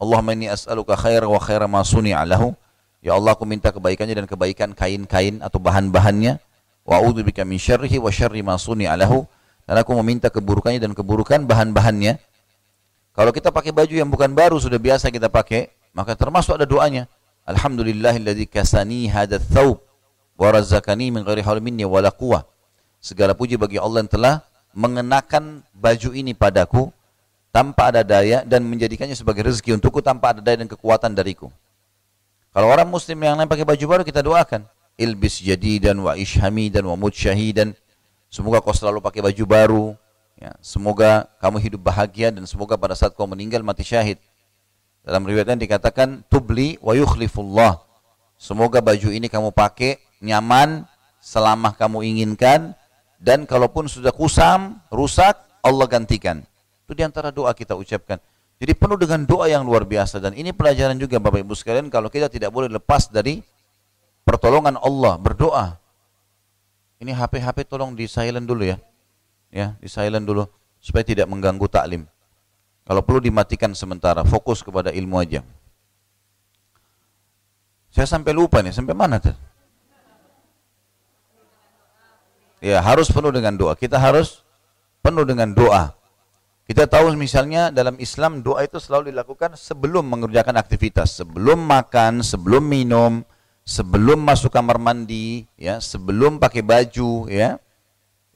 Speaker 1: Allahumma inni as'aluka khair wa khaira ma suni'alahu. Ya Allah aku minta kebaikannya dan kebaikan kain-kain atau bahan-bahannya. Wa bika min syarrihi wa syarri ma suni'alahu. Dan aku meminta keburukannya dan keburukan bahan-bahannya. Kalau kita pakai baju yang bukan baru sudah biasa kita pakai, maka termasuk ada doanya. Alhamdulillahilladzi kasani hadat thawb wa razaqani min ghairi haul minni wala quwwah. Segala puji bagi Allah yang telah mengenakan baju ini padaku tanpa ada daya dan menjadikannya sebagai rezeki untukku tanpa ada daya dan kekuatan dariku. Kalau orang muslim yang lain pakai baju baru kita doakan. Ilbis jadidan wa ishami dan wa mut syahidan. Semoga kau selalu pakai baju baru, Ya, semoga kamu hidup bahagia dan semoga pada saat kau meninggal mati syahid. Dalam riwayatnya dikatakan tubli wa yukhlifullah. Semoga baju ini kamu pakai nyaman selama kamu inginkan dan kalaupun sudah kusam, rusak, Allah gantikan. Itu di antara doa kita ucapkan. Jadi penuh dengan doa yang luar biasa dan ini pelajaran juga Bapak Ibu sekalian kalau kita tidak boleh lepas dari pertolongan Allah berdoa. Ini HP-HP tolong di silent dulu ya ya di silent dulu supaya tidak mengganggu taklim. Kalau perlu dimatikan sementara, fokus kepada ilmu aja. Saya sampai lupa nih, sampai mana tuh? Ya, harus penuh dengan doa. Kita harus penuh dengan doa. Kita tahu misalnya dalam Islam doa itu selalu dilakukan sebelum mengerjakan aktivitas, sebelum makan, sebelum minum, sebelum masuk kamar mandi, ya, sebelum pakai baju, ya.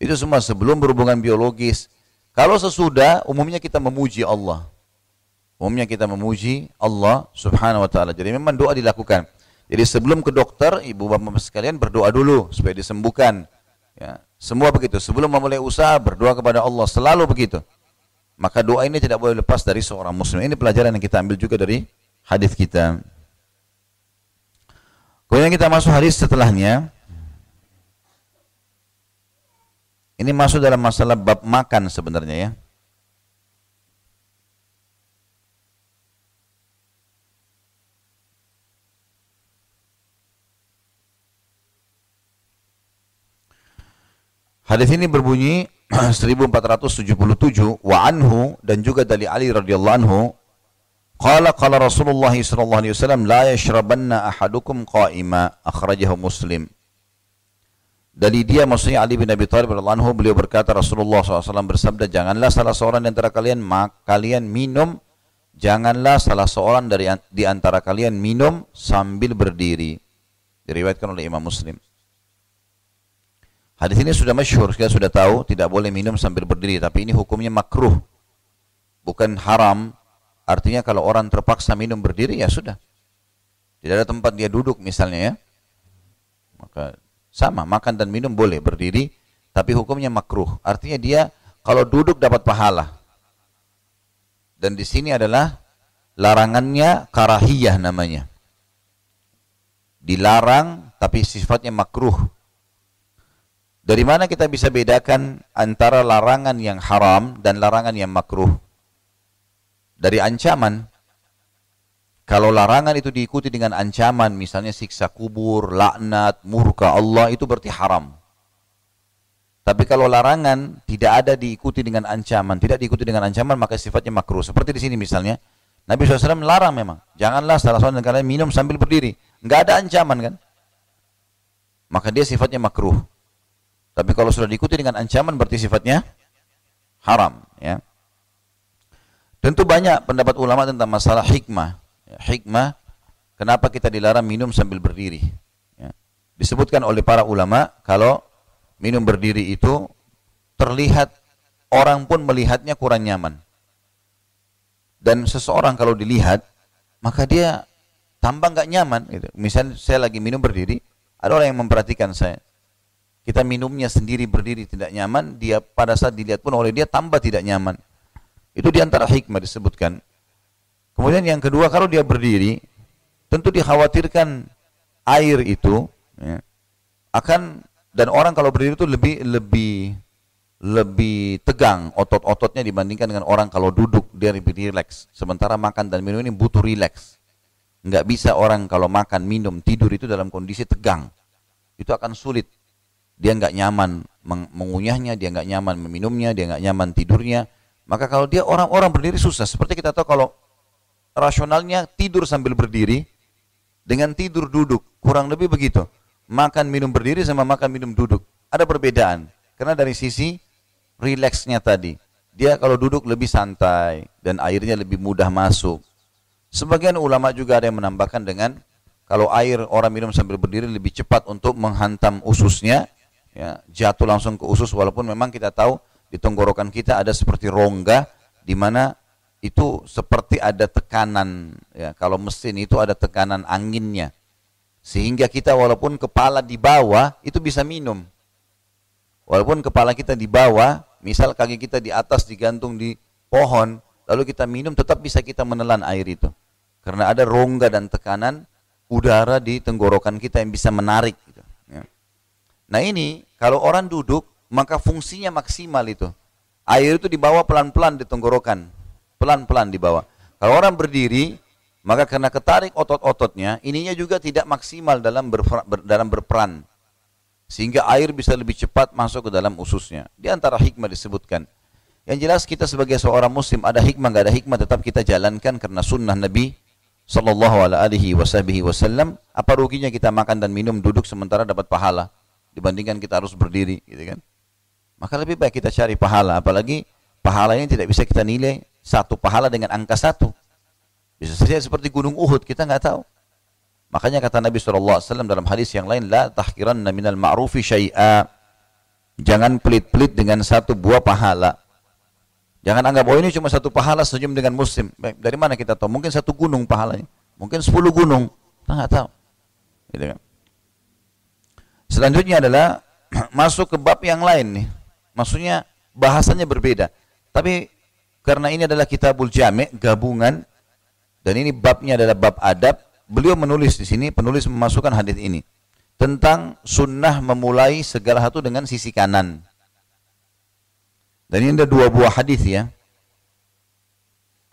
Speaker 1: Itu semua sebelum berhubungan biologis. Kalau sesudah, umumnya kita memuji Allah. Umumnya kita memuji Allah subhanahu wa ta'ala. Jadi memang doa dilakukan. Jadi sebelum ke dokter, ibu bapak sekalian berdoa dulu supaya disembuhkan. Ya, semua begitu. Sebelum memulai usaha, berdoa kepada Allah. Selalu begitu. Maka doa ini tidak boleh lepas dari seorang muslim. Ini pelajaran yang kita ambil juga dari hadis kita. Kemudian kita masuk hadis setelahnya. Ini masuk dalam masalah bab makan sebenarnya ya. Hadis ini berbunyi 1477 wa anhu dan juga dari Ali radhiyallahu anhu qala qala Rasulullah sallallahu alaihi wasallam la yashrabanna ahadukum qa'ima akhrajahu Muslim. Dari dia maksudnya Ali bin Abi Thalib radhiyallahu beliau berkata Rasulullah SAW bersabda janganlah salah seorang di antara kalian mak kalian minum janganlah salah seorang dari di antara kalian minum sambil berdiri. Diriwayatkan oleh Imam Muslim Hadis ini sudah masyhur kita sudah tahu tidak boleh minum sambil berdiri tapi ini hukumnya makruh bukan haram artinya kalau orang terpaksa minum berdiri ya sudah tidak ada tempat dia duduk misalnya ya maka sama, makan dan minum boleh berdiri, tapi hukumnya makruh. Artinya dia kalau duduk dapat pahala. Dan di sini adalah larangannya karahiyah namanya. Dilarang tapi sifatnya makruh. Dari mana kita bisa bedakan antara larangan yang haram dan larangan yang makruh? Dari ancaman. Kalau larangan itu diikuti dengan ancaman, misalnya siksa kubur, laknat, murka Allah, itu berarti haram. Tapi kalau larangan tidak ada diikuti dengan ancaman, tidak diikuti dengan ancaman, maka sifatnya makruh. Seperti di sini misalnya, Nabi SAW melarang memang. Janganlah salah seorang kalian minum sambil berdiri. Enggak ada ancaman kan? Maka dia sifatnya makruh. Tapi kalau sudah diikuti dengan ancaman berarti sifatnya haram. Ya. Tentu banyak pendapat ulama tentang masalah hikmah. Ya, hikmah, kenapa kita dilarang minum sambil berdiri. Ya. Disebutkan oleh para ulama, kalau minum berdiri itu terlihat, orang pun melihatnya kurang nyaman. Dan seseorang kalau dilihat, maka dia tambah nggak nyaman. Gitu. Misalnya saya lagi minum berdiri, ada orang yang memperhatikan saya. Kita minumnya sendiri berdiri tidak nyaman, dia pada saat dilihat pun oleh dia tambah tidak nyaman. Itu di antara hikmah disebutkan. Kemudian yang kedua, kalau dia berdiri, tentu dikhawatirkan air itu ya, akan dan orang kalau berdiri itu lebih lebih lebih tegang otot-ototnya dibandingkan dengan orang kalau duduk dia lebih rileks. Sementara makan dan minum ini butuh rileks. Nggak bisa orang kalau makan, minum, tidur itu dalam kondisi tegang. Itu akan sulit. Dia nggak nyaman mengunyahnya, dia nggak nyaman meminumnya, dia nggak nyaman tidurnya. Maka kalau dia orang-orang berdiri susah. Seperti kita tahu kalau rasionalnya tidur sambil berdiri dengan tidur duduk. Kurang lebih begitu. Makan minum berdiri sama makan minum duduk. Ada perbedaan. Karena dari sisi rileksnya tadi. Dia kalau duduk lebih santai dan airnya lebih mudah masuk. Sebagian ulama juga ada yang menambahkan dengan kalau air orang minum sambil berdiri lebih cepat untuk menghantam ususnya, ya, jatuh langsung ke usus walaupun memang kita tahu di tenggorokan kita ada seperti rongga di mana itu seperti ada tekanan ya. Kalau mesin itu ada tekanan anginnya. Sehingga kita walaupun kepala di bawah itu bisa minum. Walaupun kepala kita di bawah misal kaki kita di atas digantung di pohon lalu kita minum tetap bisa kita menelan air itu. Karena ada rongga dan tekanan udara di tenggorokan kita yang bisa menarik. Nah ini kalau orang duduk maka fungsinya maksimal itu. Air itu dibawa pelan-pelan di tenggorokan, pelan-pelan dibawa. Kalau orang berdiri, maka karena ketarik otot-ototnya, ininya juga tidak maksimal dalam berperan, ber, dalam berperan. Sehingga air bisa lebih cepat masuk ke dalam ususnya. Di antara hikmah disebutkan. Yang jelas kita sebagai seorang muslim ada hikmah, nggak ada hikmah tetap kita jalankan karena sunnah Nabi Sallallahu alaihi wasallam. Apa ruginya kita makan dan minum duduk sementara dapat pahala dibandingkan kita harus berdiri, gitu kan? Maka lebih baik kita cari pahala, apalagi pahala ini tidak bisa kita nilai satu pahala dengan angka satu. Bisa saja seperti gunung Uhud, kita nggak tahu. Makanya kata Nabi SAW dalam hadis yang lain, La tahkiranna minal ma'rufi syai'a. Jangan pelit-pelit dengan satu buah pahala. Jangan anggap, oh ini cuma satu pahala senyum dengan muslim. Baik, dari mana kita tahu? Mungkin satu gunung pahalanya. Mungkin sepuluh gunung. Kita nggak tahu. Gitu kan? Selanjutnya adalah masuk ke bab yang lain nih. Maksudnya bahasanya berbeda. Tapi karena ini adalah kitabul jami' gabungan dan ini babnya adalah bab adab, beliau menulis di sini, penulis memasukkan hadis ini tentang sunnah memulai segala satu dengan sisi kanan. Dan ini ada dua buah hadis ya.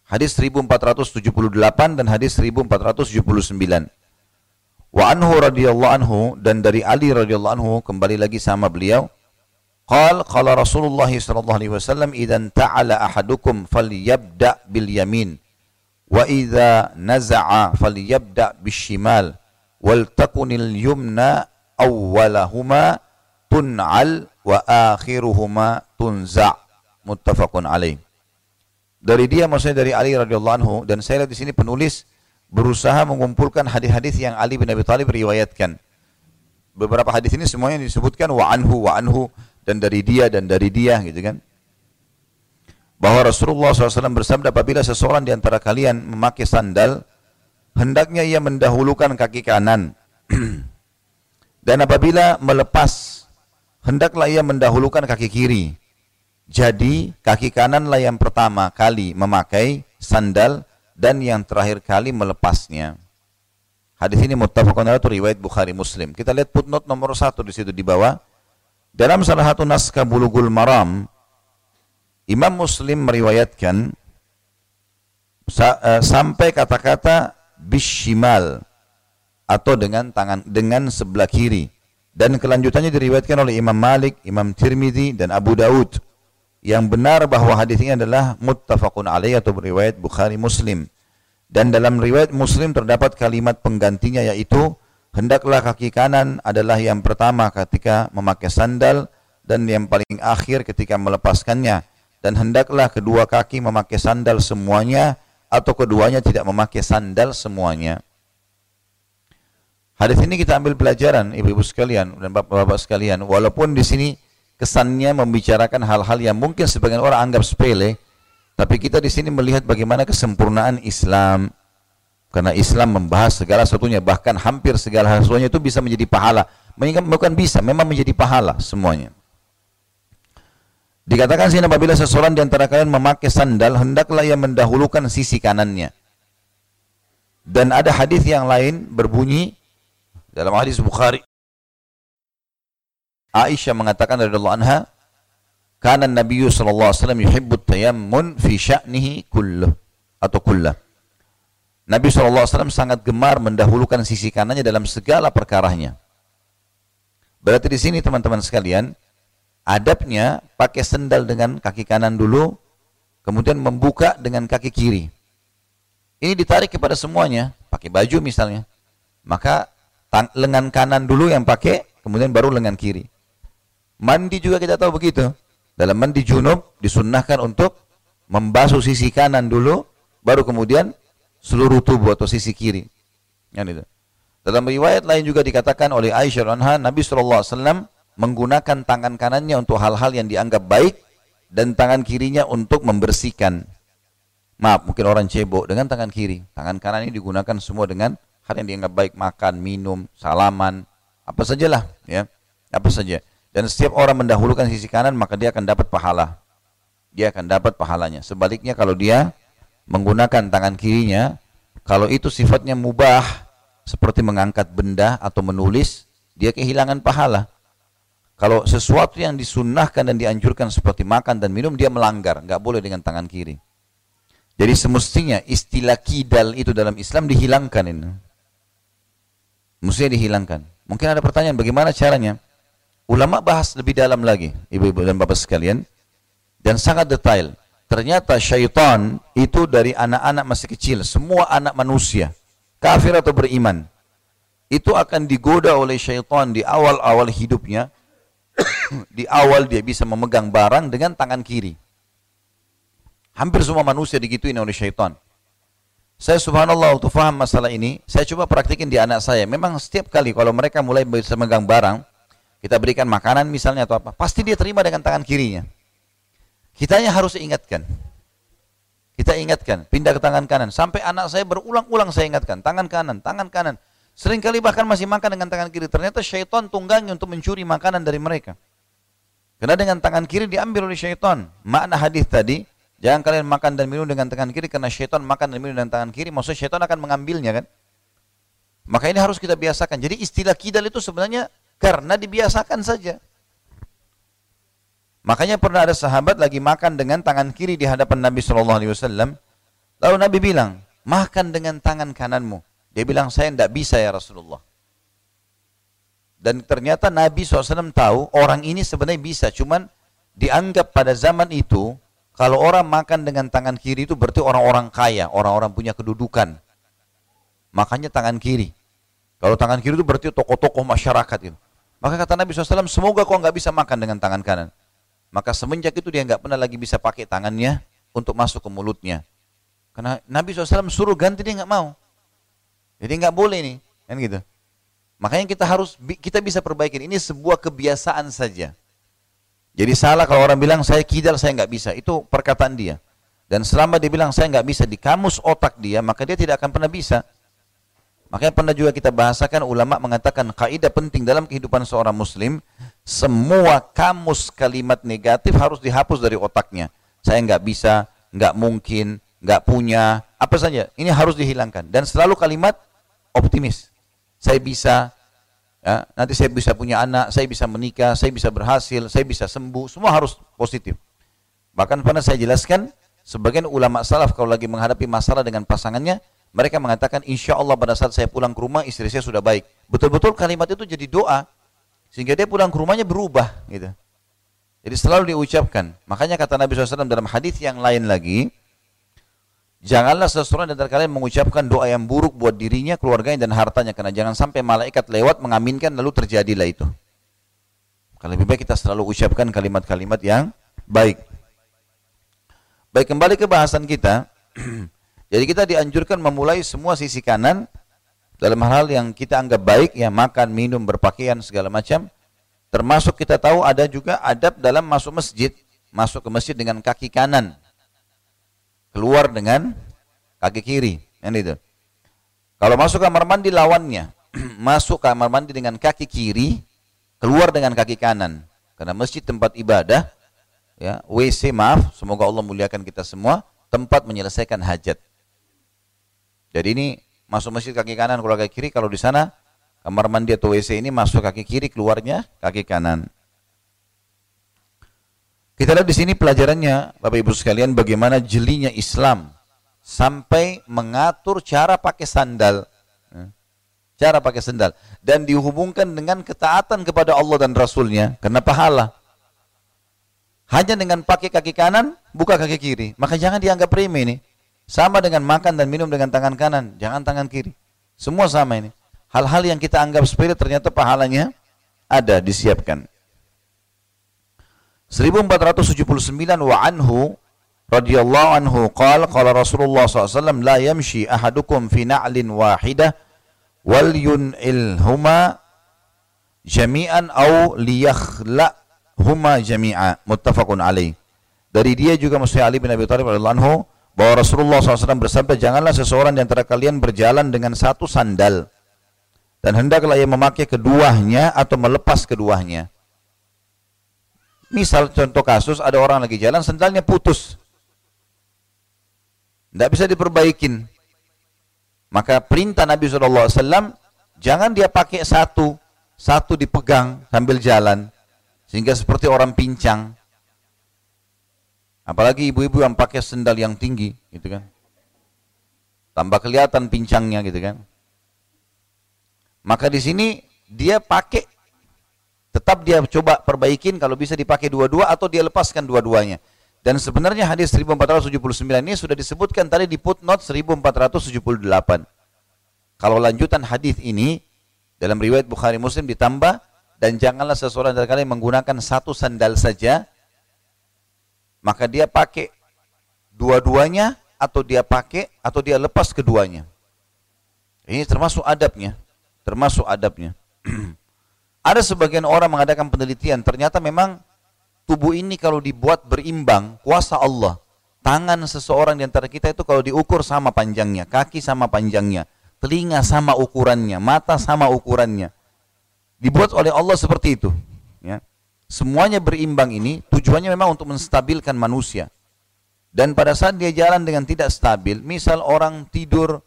Speaker 1: Hadis 1478 dan hadis 1479. Wa anhu radhiyallahu anhu dan dari Ali radhiyallahu anhu kembali lagi sama beliau. Qal qala Rasulullah sallallahu alaihi wasallam idan ta'ala ahadukum falyabda bil yamin. Wa idza naza'a falyabda bishimal. Wal takunil yumna awwalahuma tun'al wa akhiruhuma tunza' muttafaqun alaih. Dari dia maksudnya dari Ali radhiyallahu anhu dan saya lihat di sini penulis berusaha mengumpulkan hadis-hadis yang Ali bin Abi Thalib riwayatkan. Beberapa hadis ini semuanya disebutkan wa anhu wa anhu dan dari dia dan dari dia gitu kan. Bahwa Rasulullah SAW bersabda apabila seseorang di antara kalian memakai sandal hendaknya ia mendahulukan kaki kanan. Dan apabila melepas hendaklah ia mendahulukan kaki kiri. Jadi kaki kananlah yang pertama kali memakai sandal dan yang terakhir kali melepasnya. Hadis ini muttafaqun itu riwayat Bukhari Muslim. Kita lihat footnote nomor satu di situ di bawah. Dalam salah satu naskah Bulughul Maram, Imam Muslim meriwayatkan eh, sampai kata-kata bishimal atau dengan tangan dengan sebelah kiri. Dan kelanjutannya diriwayatkan oleh Imam Malik, Imam Tirmidzi dan Abu Daud. Yang benar bahwa hadis ini adalah muttafaqun alaih atau riwayat Bukhari Muslim. Dan dalam riwayat Muslim terdapat kalimat penggantinya yaitu hendaklah kaki kanan adalah yang pertama ketika memakai sandal dan yang paling akhir ketika melepaskannya dan hendaklah kedua kaki memakai sandal semuanya atau keduanya tidak memakai sandal semuanya. Hadis ini kita ambil pelajaran ibu-ibu sekalian dan bapak-bapak sekalian walaupun di sini kesannya membicarakan hal-hal yang mungkin sebagian orang anggap sepele tapi kita di sini melihat bagaimana kesempurnaan Islam. Karena Islam membahas segala sesuatunya, bahkan hampir segala sesuatunya itu bisa menjadi pahala. Bukan bisa, memang menjadi pahala semuanya. Dikatakan sini apabila seseorang di antara kalian memakai sandal, hendaklah ia mendahulukan sisi kanannya. Dan ada hadis yang lain berbunyi dalam hadis Bukhari. Aisyah mengatakan dari Allah anha, karena Nabi sallallahu alaihi wasallam yuhibbu tayammun fi sya'nihi kulluh atau kullah. Nabi SAW sangat gemar mendahulukan sisi kanannya dalam segala perkaranya. Berarti di sini teman-teman sekalian, adabnya pakai sendal dengan kaki kanan dulu, kemudian membuka dengan kaki kiri. Ini ditarik kepada semuanya, pakai baju misalnya. Maka lengan kanan dulu yang pakai, kemudian baru lengan kiri. Mandi juga kita tahu begitu. Dalam mandi junub disunnahkan untuk membasuh sisi kanan dulu, baru kemudian seluruh tubuh atau sisi kiri. Yang itu. Dalam riwayat lain juga dikatakan oleh Aisyah anha, Nabi SAW menggunakan tangan kanannya untuk hal-hal yang dianggap baik dan tangan kirinya untuk membersihkan. Maaf, mungkin orang cebok dengan tangan kiri. Tangan kanan ini digunakan semua dengan hal yang dianggap baik, makan, minum, salaman, apa sajalah, ya, apa saja. Dan setiap orang mendahulukan sisi kanan maka dia akan dapat pahala. Dia akan dapat pahalanya. Sebaliknya kalau dia menggunakan tangan kirinya, kalau itu sifatnya mubah seperti mengangkat benda atau menulis, dia kehilangan pahala. Kalau sesuatu yang disunnahkan dan dianjurkan seperti makan dan minum, dia melanggar. Nggak boleh dengan tangan kiri. Jadi semestinya istilah kidal itu dalam Islam dihilangkan ini. Mestinya dihilangkan. Mungkin ada pertanyaan, bagaimana caranya? Ulama bahas lebih dalam lagi, ibu-ibu dan bapak sekalian, dan sangat detail. Ternyata syaitan itu dari anak-anak masih kecil, semua anak manusia, kafir atau beriman, itu akan digoda oleh syaitan di awal-awal hidupnya, di awal dia bisa memegang barang dengan tangan kiri. Hampir semua manusia digituin oleh syaitan. Saya subhanallah waktu faham masalah ini, saya coba praktikin di anak saya. Memang setiap kali kalau mereka mulai bisa memegang barang, kita berikan makanan misalnya atau apa, pasti dia terima dengan tangan kirinya. Kitanya harus ingatkan. Kita ingatkan, pindah ke tangan kanan. Sampai anak saya berulang-ulang saya ingatkan, tangan kanan, tangan kanan. Seringkali bahkan masih makan dengan tangan kiri. Ternyata syaitan tunggangi untuk mencuri makanan dari mereka. Karena dengan tangan kiri diambil oleh syaitan. Makna hadis tadi, jangan kalian makan dan minum dengan tangan kiri karena syaitan makan dan minum dengan tangan kiri. Maksudnya syaitan akan mengambilnya kan. Maka ini harus kita biasakan. Jadi istilah kidal itu sebenarnya karena dibiasakan saja. Makanya pernah ada sahabat lagi makan dengan tangan kiri di hadapan Nabi Shallallahu Alaihi Wasallam. Lalu Nabi bilang, makan dengan tangan kananmu. Dia bilang, saya tidak bisa ya Rasulullah. Dan ternyata Nabi SAW tahu orang ini sebenarnya bisa, cuman dianggap pada zaman itu kalau orang makan dengan tangan kiri itu berarti orang-orang kaya, orang-orang punya kedudukan. Makanya tangan kiri. Kalau tangan kiri itu berarti tokoh-tokoh masyarakat itu. Maka kata Nabi SAW, semoga kau nggak bisa makan dengan tangan kanan. Maka semenjak itu dia nggak pernah lagi bisa pakai tangannya untuk masuk ke mulutnya. Karena Nabi SAW suruh ganti dia nggak mau. Jadi nggak boleh nih, kan gitu. Makanya kita harus kita bisa perbaiki. Ini sebuah kebiasaan saja. Jadi salah kalau orang bilang saya kidal saya nggak bisa. Itu perkataan dia. Dan selama dia bilang saya nggak bisa di kamus otak dia, maka dia tidak akan pernah bisa. Makanya pernah juga kita bahasakan ulama mengatakan kaidah penting dalam kehidupan seorang muslim, semua kamus kalimat negatif harus dihapus dari otaknya. Saya nggak bisa, nggak mungkin, nggak punya, apa saja. Ini harus dihilangkan dan selalu kalimat optimis. Saya bisa, ya, nanti saya bisa punya anak, saya bisa menikah, saya bisa berhasil, saya bisa sembuh, semua harus positif. Bahkan pernah saya jelaskan, sebagian ulama salaf kalau lagi menghadapi masalah dengan pasangannya, mereka mengatakan, insya Allah pada saat saya pulang ke rumah, istri saya sudah baik. Betul-betul kalimat itu jadi doa. Sehingga dia pulang ke rumahnya berubah. Gitu. Jadi selalu diucapkan. Makanya kata Nabi SAW dalam hadis yang lain lagi, Janganlah seseorang dari kalian mengucapkan doa yang buruk buat dirinya, keluarganya dan hartanya karena jangan sampai malaikat lewat mengaminkan lalu terjadilah itu. Kalau lebih baik kita selalu ucapkan kalimat-kalimat yang baik. Baik kembali ke bahasan kita. Jadi kita dianjurkan memulai semua sisi kanan dalam hal yang kita anggap baik ya makan, minum, berpakaian segala macam. Termasuk kita tahu ada juga adab dalam masuk masjid, masuk ke masjid dengan kaki kanan keluar dengan kaki kiri. Yang itu. Kalau masuk kamar mandi lawannya, masuk kamar mandi dengan kaki kiri, keluar dengan kaki kanan. Karena masjid tempat ibadah, ya, WC maaf, semoga Allah muliakan kita semua, tempat menyelesaikan hajat. Jadi ini masuk masjid kaki kanan, keluar kaki kiri, kalau di sana kamar mandi atau WC ini masuk kaki kiri, keluarnya kaki kanan. Kita lihat di sini pelajarannya, Bapak Ibu sekalian, bagaimana jelinya Islam sampai mengatur cara pakai sandal. Ya. Cara pakai sandal. Dan dihubungkan dengan ketaatan kepada Allah dan Rasulnya. Karena pahala. Hanya dengan pakai kaki kanan, buka kaki kiri. Maka jangan dianggap remeh ini. Sama dengan makan dan minum dengan tangan kanan. Jangan tangan kiri. Semua sama ini. Hal-hal yang kita anggap sepele ternyata pahalanya ada, disiapkan. 1479 wa anhu radhiyallahu anhu qala qala Rasulullah SAW la yamshi ahadukum fi na'lin wahidah wal yun'ilhuma jami'an aw huma jami'a muttafaqun alaih dari dia juga Musa Ali bin Abi Thalib radhiyallahu anhu bahwa Rasulullah SAW bersabda janganlah seseorang di antara kalian berjalan dengan satu sandal dan hendaklah ia memakai keduanya atau melepas keduanya Misal contoh kasus ada orang lagi jalan sendalnya putus. Tidak bisa diperbaikin. Maka perintah Nabi SAW jangan dia pakai satu, satu dipegang sambil jalan. Sehingga seperti orang pincang. Apalagi ibu-ibu yang pakai sendal yang tinggi, gitu kan. Tambah kelihatan pincangnya gitu kan. Maka di sini dia pakai Tetap dia coba perbaikin kalau bisa dipakai dua-dua atau dia lepaskan dua-duanya. Dan sebenarnya hadis 1479 ini sudah disebutkan tadi di footnote 1478. Kalau lanjutan hadis ini dalam riwayat Bukhari Muslim ditambah dan janganlah seseorang dari kalian menggunakan satu sandal saja maka dia pakai dua-duanya atau dia pakai atau dia lepas keduanya. Ini termasuk adabnya, termasuk adabnya. Ada sebagian orang mengadakan penelitian, ternyata memang tubuh ini kalau dibuat berimbang, kuasa Allah. Tangan seseorang di antara kita itu kalau diukur sama panjangnya, kaki sama panjangnya, telinga sama ukurannya, mata sama ukurannya. Dibuat oleh Allah seperti itu. Ya. Semuanya berimbang ini tujuannya memang untuk menstabilkan manusia. Dan pada saat dia jalan dengan tidak stabil, misal orang tidur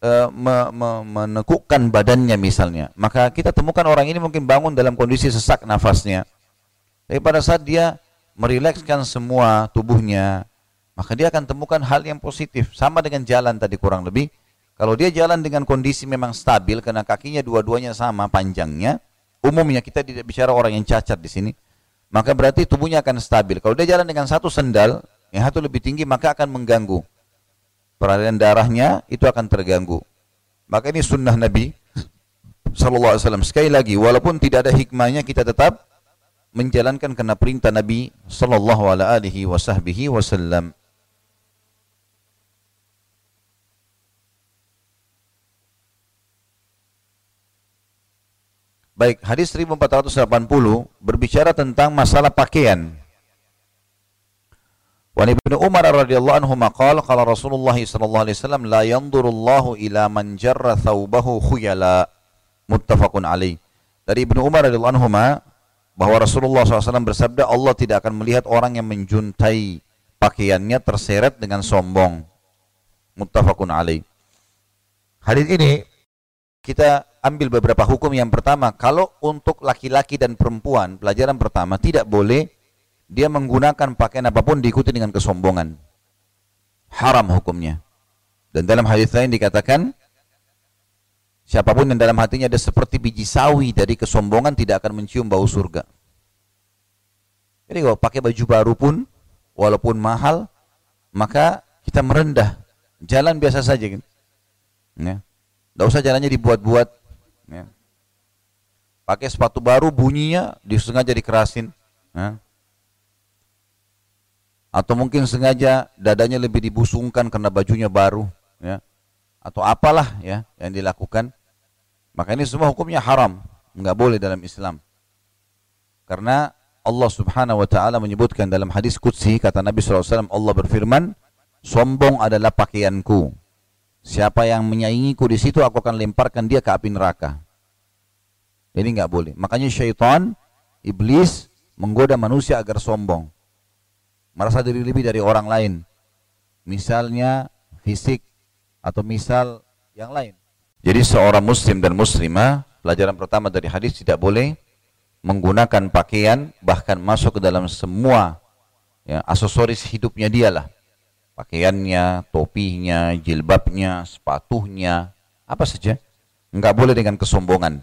Speaker 1: uh, me, me, menekukkan badannya misalnya, maka kita temukan orang ini mungkin bangun dalam kondisi sesak nafasnya. Tapi pada saat dia merilekskan semua tubuhnya, maka dia akan temukan hal yang positif. Sama dengan jalan tadi kurang lebih. Kalau dia jalan dengan kondisi memang stabil karena kakinya dua-duanya sama panjangnya, umumnya kita tidak bicara orang yang cacat di sini, maka berarti tubuhnya akan stabil. Kalau dia jalan dengan satu sendal, yang satu lebih tinggi maka akan mengganggu peralihan darahnya itu akan terganggu. Maka ini sunnah Nabi Wasallam. Sekali lagi, walaupun tidak ada hikmahnya, kita tetap menjalankan karena perintah Nabi Wasallam. Baik, hadis 1480 berbicara tentang masalah pakaian. Wa Ibnu Umar radhiyallahu anhu maqal qala Rasulullah sallallahu alaihi wasallam la yanzurullahu ila man jarra thawbahu khuyala muttafaqun alaih. Dari Ibnu Umar radhiyallahu anhu bahwa Rasulullah SAW bersabda Allah tidak akan melihat orang yang menjuntai pakaiannya terseret dengan sombong. Muttafaqun alaih. Hadis ini kita ambil beberapa hukum yang pertama kalau untuk laki-laki dan perempuan pelajaran pertama tidak boleh dia menggunakan pakaian apa pun diikuti dengan kesombongan. Haram hukumnya. Dan dalam hadis lain dikatakan, siapa pun yang dalam hatinya ada seperti biji sawi dari kesombongan tidak akan mencium bau surga. Jadi kalau pakai baju baru pun, walaupun mahal, maka kita merendah jalan biasa saja kan. Ya. Tidak usah jalannya dibuat-buat. Ya. Pakai sepatu baru bunyinya disengaja dikerasin. Ya. Atau mungkin sengaja dadanya lebih dibusungkan karena bajunya baru. Ya. Atau apalah ya yang dilakukan. Maka ini semua hukumnya haram. Enggak boleh dalam Islam. Karena Allah subhanahu wa ta'ala menyebutkan dalam hadis Qudsi, kata Nabi SAW, Allah berfirman, sombong adalah pakaianku. Siapa yang menyaingiku di situ, aku akan lemparkan dia ke api neraka. Ini nggak boleh. Makanya syaitan, iblis menggoda manusia agar sombong. Merasa diri lebih dari orang lain. Misalnya fisik atau misal yang lain. Jadi seorang muslim dan muslimah, pelajaran pertama dari hadis tidak boleh menggunakan pakaian bahkan masuk ke dalam semua ya, aksesoris hidupnya dialah. Pakaiannya, topinya, jilbabnya, sepatunya, apa saja. Enggak boleh dengan kesombongan.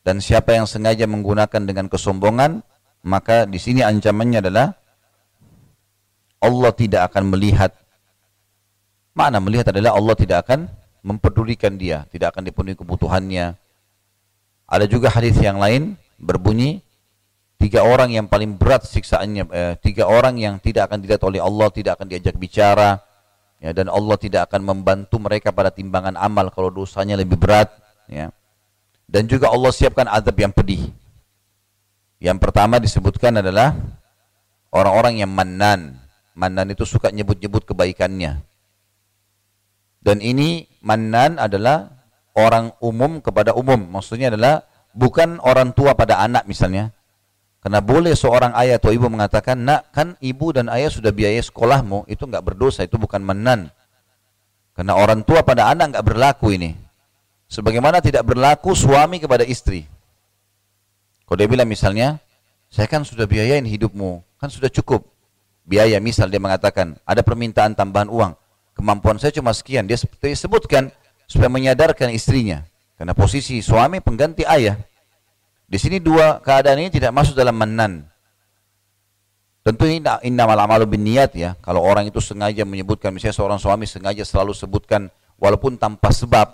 Speaker 1: Dan siapa yang sengaja menggunakan dengan kesombongan, maka di sini ancamannya adalah Allah tidak akan melihat. Mana melihat adalah Allah tidak akan mempedulikan dia, tidak akan dipenuhi kebutuhannya. Ada juga hadis yang lain berbunyi tiga orang yang paling berat siksaannya, eh, tiga orang yang tidak akan dilihat oleh Allah, tidak akan diajak bicara, ya, dan Allah tidak akan membantu mereka pada timbangan amal kalau dosanya lebih berat. Ya dan juga Allah siapkan azab yang pedih. Yang pertama disebutkan adalah orang-orang yang mannan. Mannan itu suka nyebut-nyebut kebaikannya. Dan ini mannan adalah orang umum kepada umum. Maksudnya adalah bukan orang tua pada anak misalnya. Karena boleh seorang ayah atau ibu mengatakan, nak kan ibu dan ayah sudah biaya sekolahmu, itu nggak berdosa, itu bukan menan. Karena orang tua pada anak nggak berlaku ini. Sebagaimana tidak berlaku suami kepada istri. Kalau dia bilang misalnya, saya kan sudah biayain hidupmu, kan sudah cukup. Biaya misal dia mengatakan, ada permintaan tambahan uang. Kemampuan saya cuma sekian. Dia sebutkan supaya menyadarkan istrinya. Karena posisi suami pengganti ayah. Di sini dua keadaan ini tidak masuk dalam menan. Tentu ini innamal amalu bin niat ya. Kalau orang itu sengaja menyebutkan, misalnya seorang suami sengaja selalu sebutkan walaupun tanpa sebab,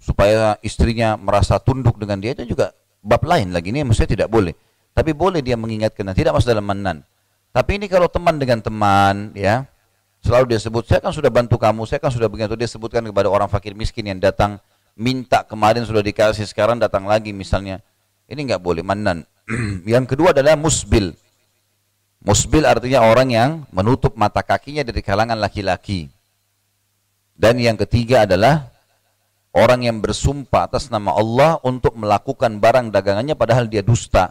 Speaker 1: supaya istrinya merasa tunduk dengan dia itu juga bab lain lagi ini maksudnya tidak boleh tapi boleh dia mengingatkan dan tidak masuk dalam manan tapi ini kalau teman dengan teman ya selalu dia sebut saya kan sudah bantu kamu saya kan sudah begitu dia sebutkan kepada orang fakir miskin yang datang minta kemarin sudah dikasih sekarang datang lagi misalnya ini nggak boleh manan yang kedua adalah musbil musbil artinya orang yang menutup mata kakinya dari kalangan laki-laki dan yang ketiga adalah Orang yang bersumpah atas nama Allah untuk melakukan barang dagangannya padahal dia dusta.